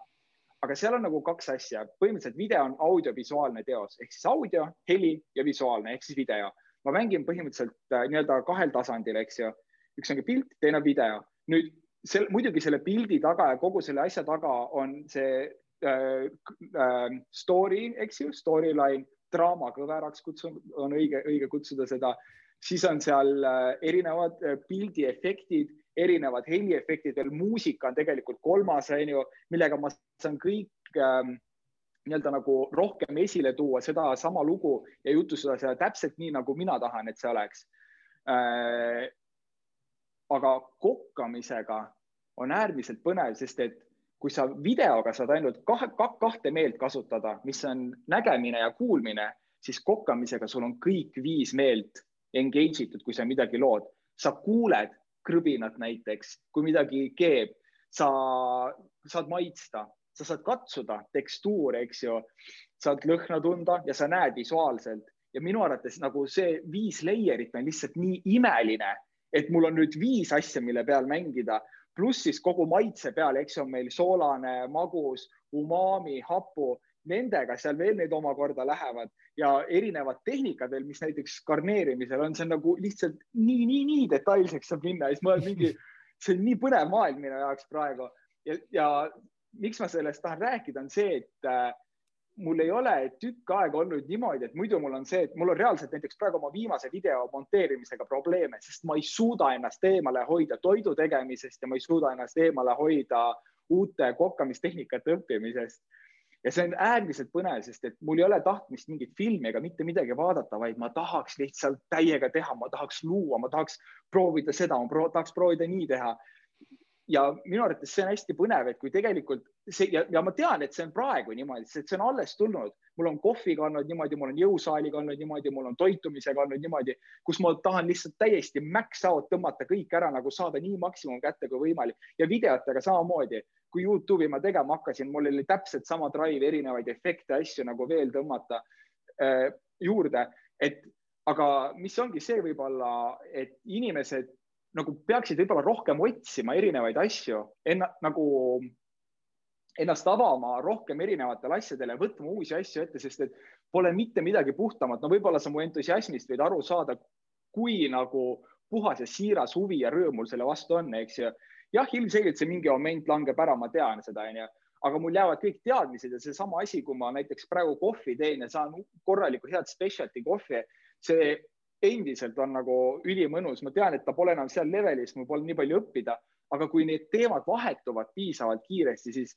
aga seal on nagu kaks asja, põhimõtteliselt video on audiovisuaalne teos ehk siis audio, heli ja visuaalne ehk siis video ma mängin põhimõtteliselt äh, nii-öelda kahel tasandil, eks ju. üks on pilt, teine on video. nüüd sel, muidugi selle pildi taga ja kogu selle asja taga on see äh, äh, story, eks ju, storyline, draamakõveraks kutsun, on õige, õige kutsuda seda. siis on seal äh, erinevad äh, pildiefektid, erinevad heliefektid, veel muusika on tegelikult kolmas, on ju, millega ma saan kõik äh, nii-öelda nagu rohkem esile tuua sedasama lugu ja jutustada seda täpselt nii, nagu mina tahan, et see oleks äh,. aga kokkamisega on äärmiselt põnev, sest et kui sa videoga saad ainult kahe, kahte meelt kasutada, mis on nägemine ja kuulmine, siis kokkamisega sul on kõik viis meelt engage itud, kui sa midagi lood. sa kuuled krõbinat näiteks, kui midagi keeb, sa saad maitsta, sa saad katsuda tekstuure, eks ju, saad lõhna tunda ja sa näed visuaalselt. Ja minu arvates nagu see viis layer'it on lihtsalt nii imeline, et mul on nüüd viis asja, mille peal mängida, pluss siis kogu maitse peal, eks on meil soolane, magus, umami, hapu, nendega seal veel need omakorda lähevad. Ja erinevad tehnikad veel, mis näiteks garneerimisel on, see on nagu lihtsalt nii, nii, nii detailseks saab minna. Ja siis ma olen mingi, see on nii põnev maailm minu jaoks praegu. Ja, ja miks ma sellest tahan rääkida, on see, et äh, mul ei ole tükk aega olnud niimoodi, et muidu mul on see, et mul on reaalselt näiteks praegu oma viimase video monteerimisega probleeme, sest ma ei suuda ennast eemale hoida toidu tegemisest ja ma ei suuda ennast eemale hoida uute kokkamistehnikate õppimisest. ja see on äärmiselt põnev, sest et mul ei ole tahtmist mingit filmi ega mitte midagi vaadata, vaid ma tahaks lihtsalt täiega teha, ma tahaks luua, ma tahaks proovida seda, ma tahaks proovida nii teha ja minu arvates see on hästi põnev, et kui tegelikult see ja, ja ma tean, et see on praegu niimoodi, sest see on alles tulnud, mul on kohviga olnud niimoodi, mul on jõusaaliga olnud niimoodi, mul on toitumisega olnud niimoodi, kus ma tahan lihtsalt täiesti max out tõmmata kõik ära nagu saada nii maksimum kätte kui võimalik. Ja videotega samamoodi. kui Youtube'i ma tegema hakkasin, mul oli täpselt sama drive, erinevaid efekte, asju nagu veel tõmmata äh, juurde, et aga mis ongi see võib-olla, et inimesed nagu peaksid võib-olla rohkem otsima erinevaid asju, enna, nagu ennast avama rohkem erinevatele asjadele, võtma uusi asju ette, sest et pole mitte midagi puhtamat. no võib-olla sa mu entusiasmist võid aru saada, kui nagu puhas ja siiras huvi ja rõõm mul selle vastu on, eks ju. jah, ilmselgelt see mingi moment langeb ära, ma tean seda, onju, aga mul jäävad kõik teadmised ja seesama asi, kui ma näiteks praegu kohvi teen ja saan korralikku head specialty kohvi, see endiselt on nagu ülimõnus, ma tean, et ta pole enam seal levelis, mul pole nii palju õppida, aga kui need teemad vahetuvad piisavalt kiiresti, siis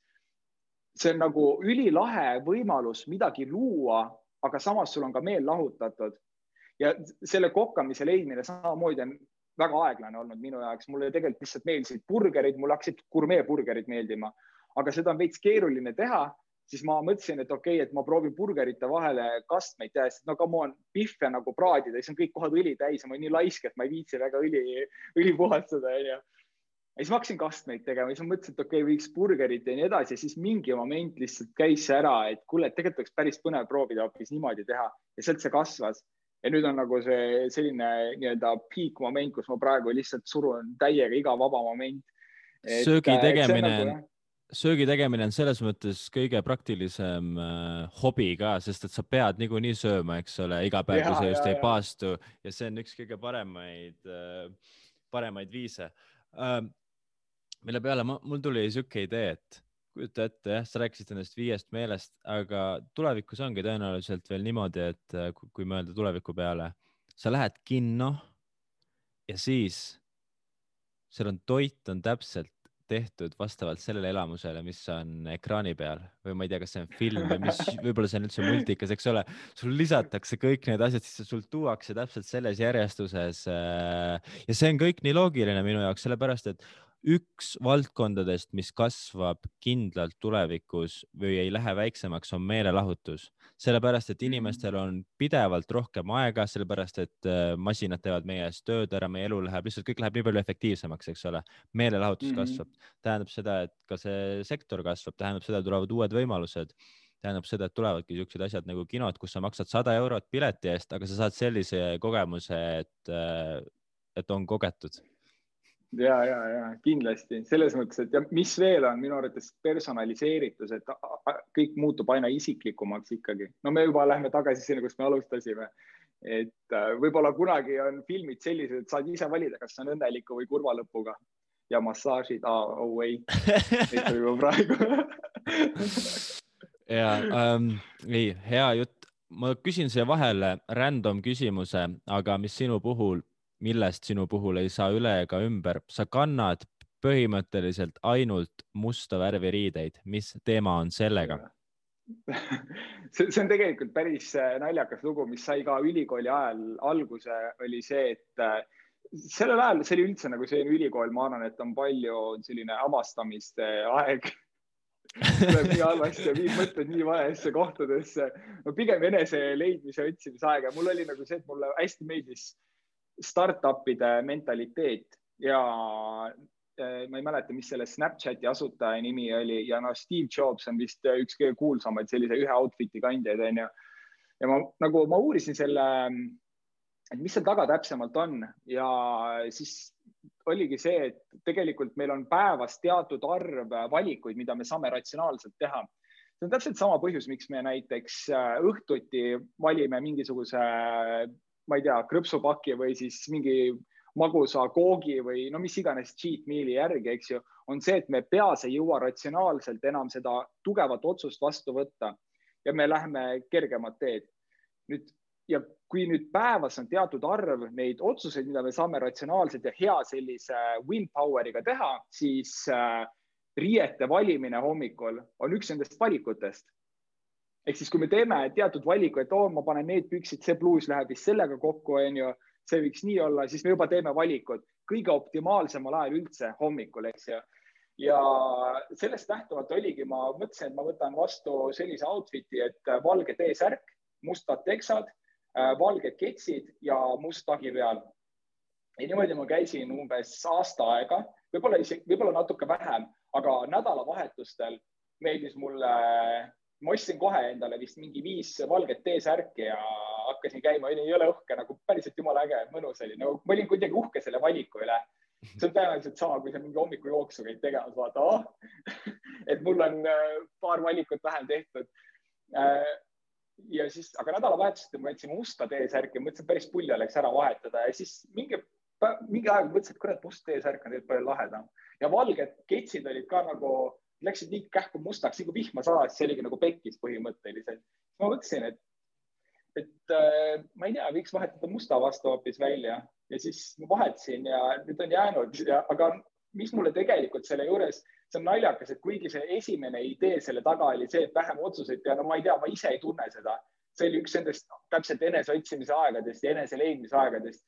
see on nagu ülilahe võimalus midagi luua, aga samas sul on ka meel lahutatud. ja selle kokkamise leidmine samamoodi on väga aeglane olnud minu jaoks, mulle tegelikult lihtsalt meeldisid burgerid, mulle hakkasid gurmeeburgerid meeldima, aga seda on veits keeruline teha siis ma mõtlesin, et okei okay,, et ma proovin burgerite vahele kastmeid teha, sest no come on, pihve nagu praadida, siis on kõik kohad õli täis ja ma olen nii laisk, et ma ei viitsi väga õli, õli puhastada, onju. ja siis ma hakkasin kastmeid tegema, siis ma mõtlesin, et okei okay,, võiks burgerit ja nii edasi ja siis mingi moment lihtsalt käis see ära, et kuule, et tegelikult oleks päris põnev proovida hoopis niimoodi teha ja sealt see kasvas. ja nüüd on nagu see selline nii-öelda peak moment, kus ma praegu lihtsalt surun täiega iga vaba moment. söögi tegemine nagu, söögi tegemine on selles mõttes kõige praktilisem äh, hobi ka, sest et sa pead niikuinii sööma, eks ole, iga päev, kui sa just ja, ei ja. paastu ja see on üks kõige paremaid äh,, paremaid viise äh,. mille peale ma, mul tuli sihuke idee, et kujuta ette, jah, sa rääkisid nendest viiest meelest, aga tulevikus ongi tõenäoliselt veel niimoodi, et äh, kui mõelda tuleviku peale, sa lähed kinno ja siis seal on toit on täpselt tehtud vastavalt sellele elamusele, mis on ekraani peal või ma ei tea, kas see on film või mis, võib-olla see on üldse multikas, eks ole. sul lisatakse kõik need asjad, siis sul tuuakse täpselt selles järjestuses. Äh, ja see on kõik nii loogiline minu jaoks, sellepärast et üks valdkondadest, mis kasvab kindlalt tulevikus või ei lähe väiksemaks, on meelelahutus, sellepärast et mhm. inimestel on pidevalt rohkem aega, sellepärast et äh, masinad teevad meie eest tööd ära, meie elu läheb lihtsalt, kõik läheb nii palju efektiivsemaks, eks ole. meelelahutus mm -hmm. kasvab, tähendab seda, et ka see sektor kasvab, tähendab seda, et tulevad uued võimalused tähendab seda, et tulevadki siuksed asjad nagu kinod, kus sa maksad sada eurot pileti eest, aga sa saad sellise kogemuse, et, äh, et on kogetud ja, ja, ja kindlasti selles mõttes, et ja mis veel on minu arvates personaliseeritus, et kõik muutub aina isiklikumaks ikkagi. no me juba lähme tagasi sinna, kust me alustasime. et äh, võib-olla kunagi on filmid sellised, et saad ise valida, kas on õnneliku või kurva lõpuga ja massaažid ah,, oh ei, on juba praegu ja ähm, ei, hea jutt. ma küsin siia vahele random küsimuse, aga mis sinu puhul millest sinu puhul ei saa üle ega ümber, sa kannad põhimõtteliselt ainult musta värvi riideid, mis teema on sellega? see, see on tegelikult päris äh, naljakas lugu, mis sai ka ülikooli ajal alguse, oli see, et äh, sellel ajal, see oli üldse nagu selline ülikool, ma arvan, et on palju selline avastamiste aeg tuleb nii halvasti ja viib mõtted nii valesse kohtadesse. no pigem enese leidmise, otsimise aega. mul oli nagu see, et mulle hästi meeldis startup'ide mentaliteet ja äh, ma ei mäleta, mis selle Snapchati asutaja nimi oli ja noh, Steve Jobs on vist üks kõige kuulsamaid sellise ühe outfit'i kandjaid onju. ja ma nagu ma uurisin selle, et mis seal taga täpsemalt on ja siis oligi see, et tegelikult meil on päevas teatud arv valikuid, mida me saame ratsionaalselt teha see on täpselt sama põhjus, miks me näiteks äh, õhtuti valime mingisuguse ma ei tea, krõpsupaki või siis mingi magusa koogi või no mis iganes cheat meal'i järgi, eks ju, on see, et me peas ei jõua ratsionaalselt enam seda tugevat otsust vastu võtta ja me läheme kergemat teed. nüüd ja kui nüüd päevas on teatud arv neid otsuseid, mida me saame ratsionaalselt ja hea sellise willpower'iga teha, siis äh, riiete valimine hommikul on üks nendest valikutest ehk siis, kui me teeme teatud valiku, et oo, ma panen need püksid, see pluus läheb vist sellega kokku, onju, see võiks nii olla, siis me juba teeme valikud kõige optimaalsemal ajal üldse hommikul, eks ju. ja sellest lähtuvalt oligi, ma mõtlesin, et ma võtan vastu sellise outfit'i, et valge T-särk, mustad teksad, valged ketsid ja must tagi peal. ja niimoodi ma käisin umbes aasta aega, võib-olla isegi, võib-olla natuke vähem, aga nädalavahetustel meeldis mulle ma ostsin kohe endale vist mingi viis valget T-särki ja hakkasin käima, jõle uhke, nagu päriselt jumala äge, mõnus oli, nagu ma olin kuidagi uhke selle valiku üle. see on tõenäoliselt sama, kui sa mingi hommikujooksu käid tegemas, vaata oh! et mul on äh, paar valikut vähem tehtud. Äh, ja siis, aga nädalavahetusel ma võtsin musta T-särki, mõtlesin, päris pull oleks ära vahetada ja siis mingi, mingi aeg mõtlesin, et kurat, must T-särk on tegelikult palju lahedam ja valged ketsid olid ka nagu läksid nii kähku mustaks, nii kui vihma sadas, see oligi nagu pekkis põhimõtteliselt. ma mõtlesin, et, et äh, ma ei tea, võiks vahetada musta vastu hoopis välja ja siis vahetasin ja nüüd on jäänud aga mis mulle tegelikult selle juures, see on naljakas, et kuigi see esimene idee selle taga oli see, et vähem otsuseid teha, no ma ei tea, ma ise ei tunne seda. see oli üks nendest täpselt eneseotsimise aegadest ja enese leidmise aegadest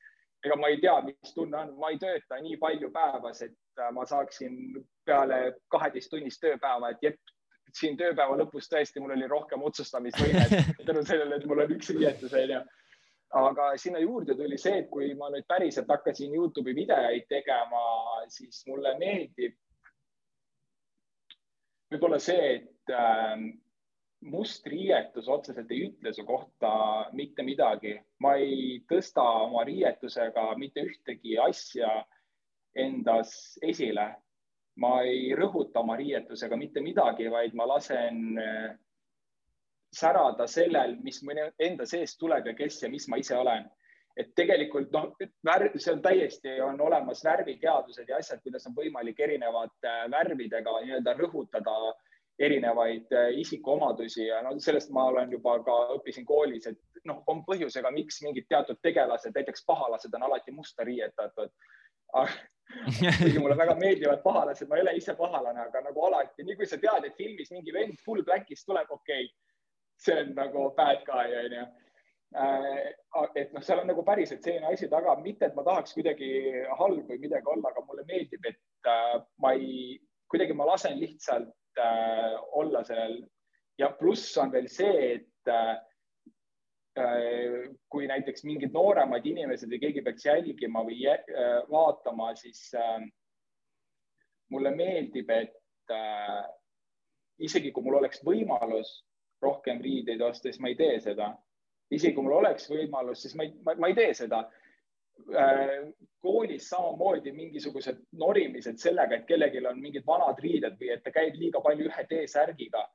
ega ma ei tea, mis tunne on, ma ei tööta nii palju päevas, et äh, ma saaksin peale kaheteisttunnist tööpäeva, et jep, siin tööpäeva lõpus tõesti mul oli rohkem otsustamisvõimet tänu sellele, et mul on üks riietus onju. aga sinna juurde tuli see, et kui ma nüüd päriselt hakkasin Youtube'i videoid tegema, siis mulle meeldib võib-olla see, et äh, must riietus otseselt ei ütle su kohta mitte midagi. ma ei tõsta oma riietusega mitte ühtegi asja endas esile. ma ei rõhuta oma riietusega mitte midagi, vaid ma lasen äh, särada sellel, mis mu enda seest tuleb ja kes ja mis ma ise olen. et tegelikult noh, see on täiesti, on olemas värviteadused ja asjad, kuidas on võimalik erinevate värvidega nii-öelda rõhutada erinevaid äh, isikuomadusi ja no sellest ma olen juba ka õppisin koolis, et noh, on põhjusega, miks mingid teatud tegelased, näiteks pahalased on alati musta riietatud. kuigi mulle väga meeldivad pahalased, ma ei ole ise pahalane, aga nagu alati, nii kui sa tead, et filmis mingi vend full black'is tuleb, okei okay,, see on nagu bad guy onju äh, et noh, seal on nagu päriselt selline asi taga, mitte et ma tahaks kuidagi halb või midagi olla, aga mulle meeldib, et äh, ma ei, kuidagi ma lasen lihtsalt äh, olla sellel ja pluss on veel see, et äh, äh, kui näiteks mingid nooremad inimesed või keegi peaks jälgima või vaatama, siis mulle meeldib, et isegi kui mul oleks võimalus rohkem riideid osta, siis ma ei tee seda. isegi kui mul oleks võimalus, siis ma ei, ma, ei tee seda koolis samamoodi mingisugused norimised sellega, et kellelgi on mingid vanad riided või et ta käib liiga palju ühe T-särgiga.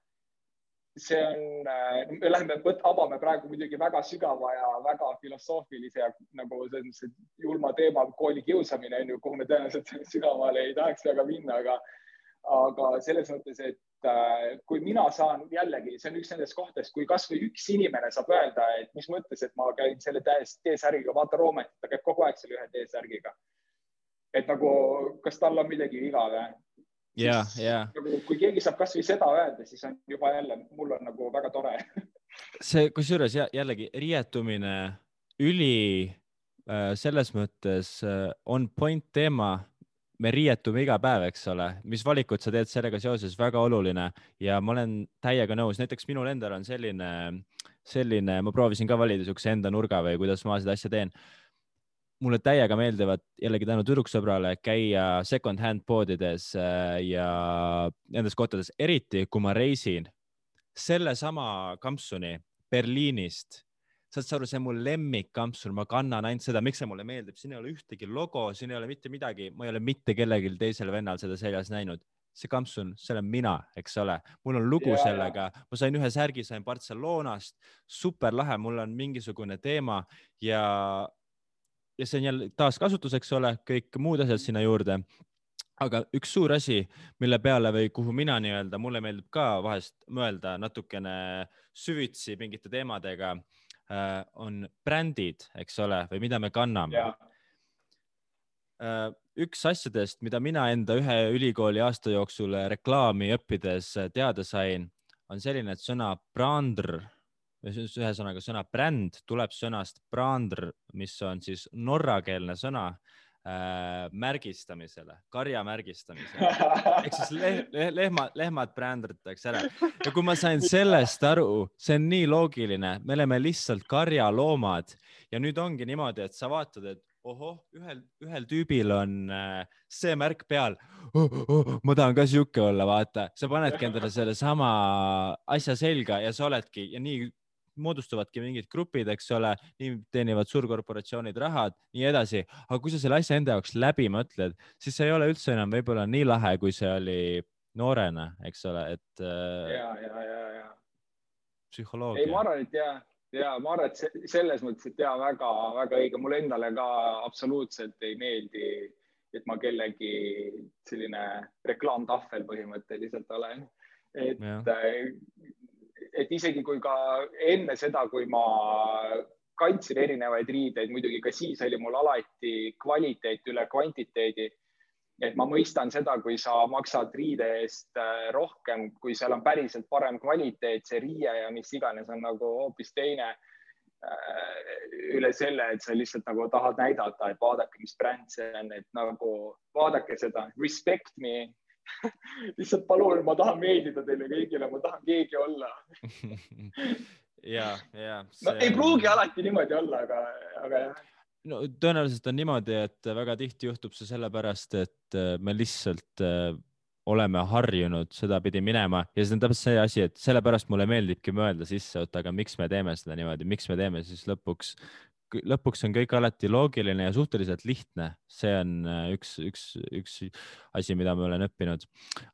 see on, äh, me läheme, avame praegu muidugi väga sügava ja väga filosoofilise ja nagu et julma teema kooli kiusamine on ju, kuhu me tõenäoliselt sügavale ei tahaks väga minna, aga, aga selles mõttes, et Äh, kui mina saan jällegi, see on üks nendest kohtadest, kui kasvõi üks inimene saab öelda, et mis mõttes, et ma käin selle T-särgiga, vaata Roomet, ta käib kogu aeg selle ühe T-särgiga. et nagu, kas tal on midagi viga või? ja, ja. nagu kui keegi saab kasvõi seda öelda, siis on juba jälle, mul on nagu väga tore see, kusjuures jällegi riietumine üli äh, selles mõttes äh, on point teema me riietume iga päev, eks ole, mis valikut sa teed sellega seoses, väga oluline. Ja ma olen täiega nõus, näiteks minul endal on selline, selline, ma proovisin ka valida niisuguse enda nurga või kuidas ma seda asja teen. mulle täiega meeldivad jällegi tänu tüdruksõbrale käia second-hand poodides äh, ja nendes kohtades, eriti kui ma reisin sellesama kampsuni Berliinist saad sa aru, see on mu lemmikkampsun, ma kannan ainult seda, miks see mulle meeldib, siin ei ole ühtegi logo, siin ei ole mitte midagi, ma ei ole mitte kellelgi teisel vennal seda seljas näinud. see kampsun, see olen mina, eks ole, mul on lugu ja, sellega, ma sain ühe särgi, sain Barcelonast, super lahe, mul on mingisugune teema ja, ja see on jälle taaskasutus, eks ole, kõik muud asjad sinna juurde. aga üks suur asi, mille peale või kuhu mina nii-öelda, mulle meeldib ka vahest mõelda natukene süvitsi mingite teemadega on brändid, eks ole, või mida me kanname. Äh, üks asjadest, mida mina enda ühe ülikooli aasta jooksul reklaami õppides teada sain, on selline, et sõna brandr, ühesõnaga sõna bränd tuleb sõnast brandr, mis on siis norrakeelne sõna äh, märgistamisele, karja märgistamisele. ehk siis leh, leh, lehmad, brändritakse ära. ja kui ma sain sellest aru, see on nii loogiline, me oleme lihtsalt karjaloomad ja nüüd ongi niimoodi, et sa vaatad, et ohoh, ühel, ühel tüübil on äh, see märk peal oh,. Oh, ma tahan ka sihuke olla, vaata, sa panedki endale sellesama asja selga ja sa oledki ja nii moodustuvadki mingid grupid, eks ole, nii teenivad suurkorporatsioonid rahad, nii edasi. aga kui sa selle asja enda jaoks läbi mõtled, siis see ei ole üldse enam võib-olla nii lahe, kui see oli noorena, eks ole, et. Äh, ja, ja, ja, ja. psühholoogia. ei, ma arvan, et ja, ja ma arvan, et selles mõttes, et ja väga-väga õige, mulle endale ka absoluutselt ei meeldi, et ma kellegi selline reklaamtahvel põhimõtteliselt olen. et ja et isegi kui ka enne seda, kui ma kandsin erinevaid riideid, muidugi ka siis oli mul alati kvaliteet üle kvantiteedi. et ma mõistan seda, kui sa maksad riide eest äh, rohkem, kui seal on päriselt parem kvaliteet, see riie ja mis iganes on nagu hoopis teine. Äh, üle selle, et sa lihtsalt nagu tahad näidata, et vaadake, mis bränd see on, et nagu vaadake seda, respect me lihtsalt palun, ma tahan meeldida teile kõigile, ma tahan keegi olla. Ja, ja see.... no ei pruugi alati niimoodi olla, aga, aga jah. No tõenäoliselt on niimoodi, et väga tihti juhtub see sellepärast, et äh, me lihtsalt äh, oleme harjunud sedapidi minema ja see on täpselt see asi, et sellepärast mulle meeldibki mõelda sisse, oota, aga miks me teeme seda niimoodi, miks me teeme siis lõpuks, lõpuks on kõik alati loogiline ja suhteliselt lihtne. see on äh, üks, üks, üks asi, mida ma olen õppinud.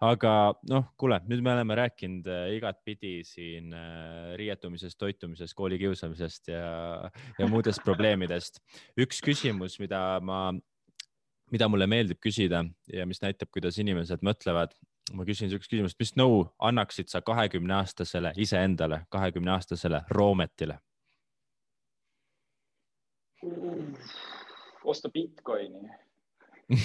aga noh, kuule, nüüd me oleme rääkinud äh, igatpidi siin äh, riietumisest, toitumisest, koolikiusamisest ja, ja muudest probleemidest. üks küsimus, mida ma mida mulle meeldib küsida ja mis näitab, kuidas inimesed mõtlevad. ma küsin siukest küsimust, mis nõu annaksid sa kahekümne aastasele iseendale, kahekümne aastasele Roometile? Osta Bitcoini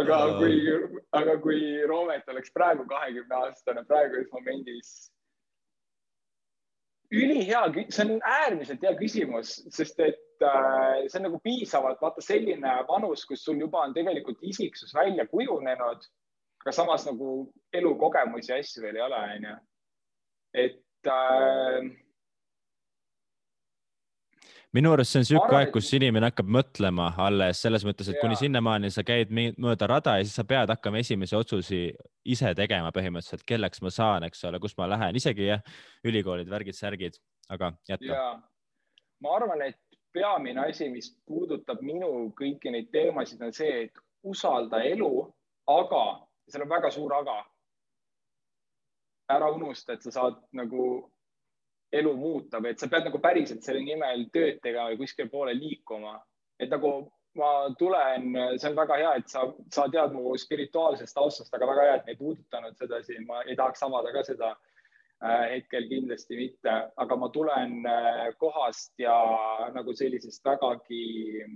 aga kui, aga kui Roomet oleks praegu kahekümne aastane, praeguses momendis ülihea, see on äärmiselt hea küsimus, sest et äh, see on nagu piisavalt, vaata selline vanus, kus sul juba on tegelikult isiksus välja kujunenud, aga samas nagu elukogemusi ja asju veel ei ole, onju. et äh, minu arust see on sihuke aeg, kus inimene hakkab mõtlema alles selles mõttes, et ja. kuni sinnamaani sa käid mööda rada ja siis sa pead hakkama esimesi otsusi ise tegema põhimõtteliselt, kelleks ma saan, eks ole, kus ma lähen, isegi jah, ülikoolid, värgid, särgid, aga jätka. ma arvan, et peamine asi, mis puudutab minu kõiki neid teemasid, on see, et usalda elu, aga seal on väga suur aga. ära unusta, et sa saad nagu elu muuta või et sa pead nagu päriselt selle nimel tööd tegema või kuskile poole liikuma. et nagu ma tulen, see on väga hea, et sa, sa tead mu spirituaalsest taustast, aga väga hea, et me ei puudutanud seda siin, ma ei tahaks avada ka seda äh, hetkel kindlasti mitte, aga ma tulen äh, kohast ja nagu sellisest vägagi,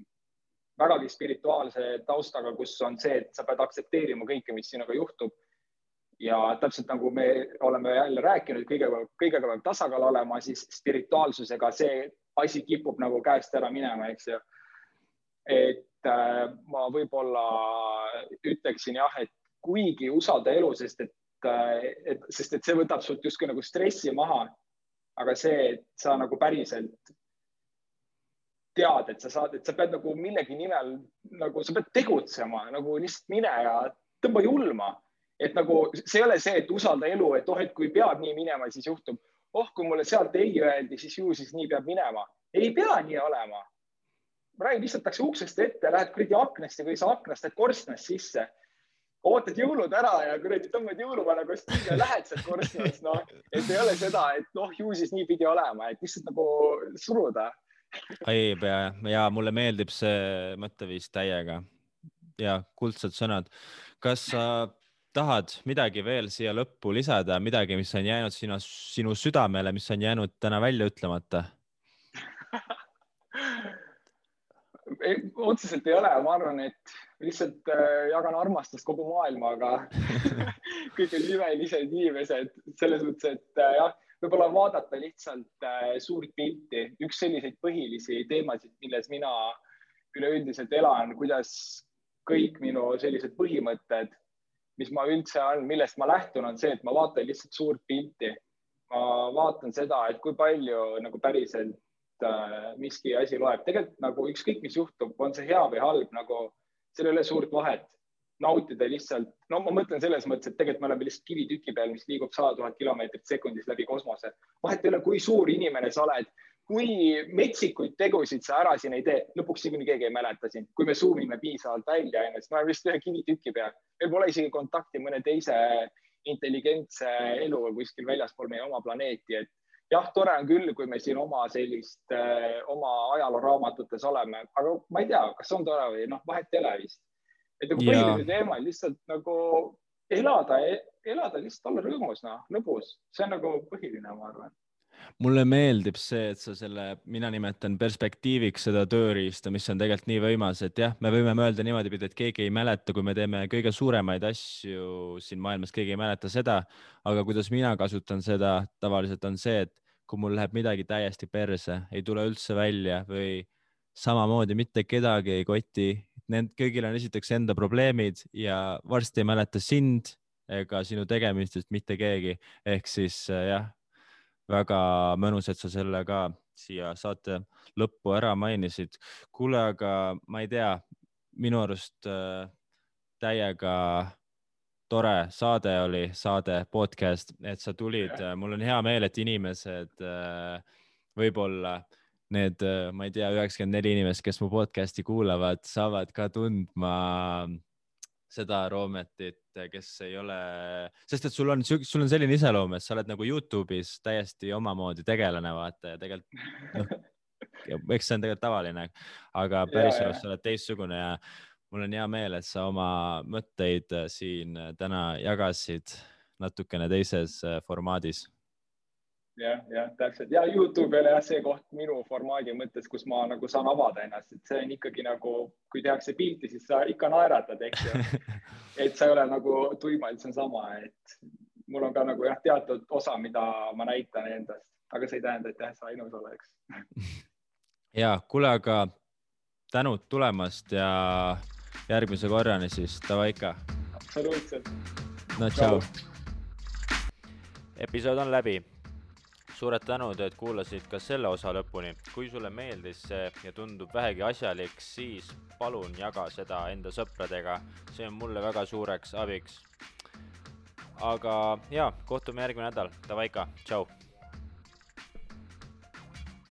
vägagi spirituaalse taustaga, kus on see, et sa pead aktsepteerima kõike, mis sinuga juhtub ja täpselt nagu me oleme jälle rääkinud, kõigega, kõigega peab tasakaal olema, siis spirituaalsusega see asi kipub nagu käest ära minema, eks ju. et äh, ma võib-olla ütleksin jah, et kuigi usalda elu, sest et, äh, et, sest et see võtab sult justkui nagu stressi maha. aga see, et sa nagu päriselt tead, et sa saad, et sa pead nagu millegi nimel nagu sa pead tegutsema nagu lihtsalt mine ja tõmba julma et nagu see ei ole see, et usalda elu, et oh, et kui peab nii minema, siis juhtub. oh, kui mulle sealt ei öeldi, siis ju siis nii peab minema. ei pea nii olema. praegu visatakse uksest ette, lähed kuradi aknast ja kui sa aknast lähed korstnast sisse, ootad jõulud ära ja kuradi tõmbad jõuluvana kostüümi ja lähed sealt korstnast, noh. et ei ole seda, et noh, ju siis nii pidi olema, et lihtsalt nagu suruda. ei pea ja mulle meeldib see mõtteviis täiega ja kuldsed sõnad. kas sa tahad midagi veel siia lõppu lisada, midagi, mis on jäänud sinu, sinu südamele, mis on jäänud täna välja ütlemata? Otseselt ei ole, ma arvan, et lihtsalt äh, jagan armastust kogu maailmaga. Kõik on imelised inimesed. Selles mõttes, et äh, jah, võib-olla vaadata lihtsalt äh, suurt pilti, üks selliseid põhilisi teemasid, milles mina üleüldiselt elan, kuidas kõik minu sellised põhimõtted mis ma üldse on, millest ma lähtun, on see, et ma vaatan lihtsalt suurt pilti. ma vaatan seda, et kui palju nagu päriselt äh, miski asi loeb. tegelikult nagu ükskõik, mis juhtub, on see hea või halb, nagu seal ei ole suurt vahet. nautida lihtsalt, no ma mõtlen selles mõttes, et tegelikult me oleme lihtsalt kivitüki peal, mis liigub sada tuhat kilomeetrit sekundis läbi kosmose. vahet ei ole, kui suur inimene sa oled kui metsikuid tegusid sa ära siin ei tee, lõpuks niikuinii keegi ei mäleta sind, kui me zoom ime piisavalt välja, onju, sest me oleme vist ühe kivitüki peal. meil pole isegi kontakti mõne teise intelligentse eluga kuskil väljaspool meie oma planeeti, et jah, tore on küll, kui me siin oma sellist, eh, oma ajalooraamatutes oleme, aga ma ei tea, kas on tore või noh, vahet ei ole vist. et nagu põhiline teema on lihtsalt nagu elada, elada lihtsalt olla rõõmus, noh, lõbus, see on nagu põhiline, ma arvan mulle meeldib see, et sa selle, mina nimetan perspektiiviks seda tööriista, mis on tegelikult nii võimas, et jah, me võime mõelda niimoodi, et keegi ei mäleta, kui me teeme kõige suuremaid asju siin maailmas, keegi ei mäleta seda, aga kuidas mina kasutan seda tavaliselt on see, et kui mul läheb midagi täiesti perse, ei tule üldse välja või samamoodi mitte kedagi ei koti, need kõigil on esiteks enda probleemid ja varsti ei mäleta sind ega sinu tegemistest mitte keegi, ehk siis jah väga mõnus, et sa selle ka siia saate lõppu ära mainisid. kuule, aga ma ei tea, minu arust äh, täiega tore saade oli, saade, podcast, et sa tulid, mul on hea meel, et inimesed äh, võib-olla need, äh, ma ei tea, üheksakümmend neli inimest, kes mu podcast'i kuulavad, saavad ka tundma seda Roometit, kes ei ole, sest et sul on, sul on selline iseloom, et sa oled nagu Youtube'is täiesti omamoodi tegelane, vaata ja tegelikult noh, eks see on tegelikult tavaline, aga päriselus sa oled teistsugune ja mul on hea meel, et sa oma mõtteid äh, siin äh, täna jagasid natukene teises formaadis jah, jah, täpselt ja Youtube ei ole jah see koht minu formaadi mõttes, kus ma nagu saan avada ennast, et see on ikkagi nagu, kui tehakse pilti, siis sa ikka naeratad, eks ju. et sa ei ole nagu tuimalt, see on sama, et mul on ka nagu jah, teatud osa, mida ma näitan endast, aga see ei tähenda, et jah, see ainus oleks. ja kuule, aga tänud tulemast ja järgmise korrani siis, davai ikka. absoluutselt. no tšau. episood on läbi suured tänud, et kuulasid ka selle osa lõpuni. kui sulle meeldis see ja tundub vähegi asjalik, siis palun jaga seda enda sõpradega, see on mulle väga suureks abiks. aga ja, kohtume järgmine nädal, davai ka, tšau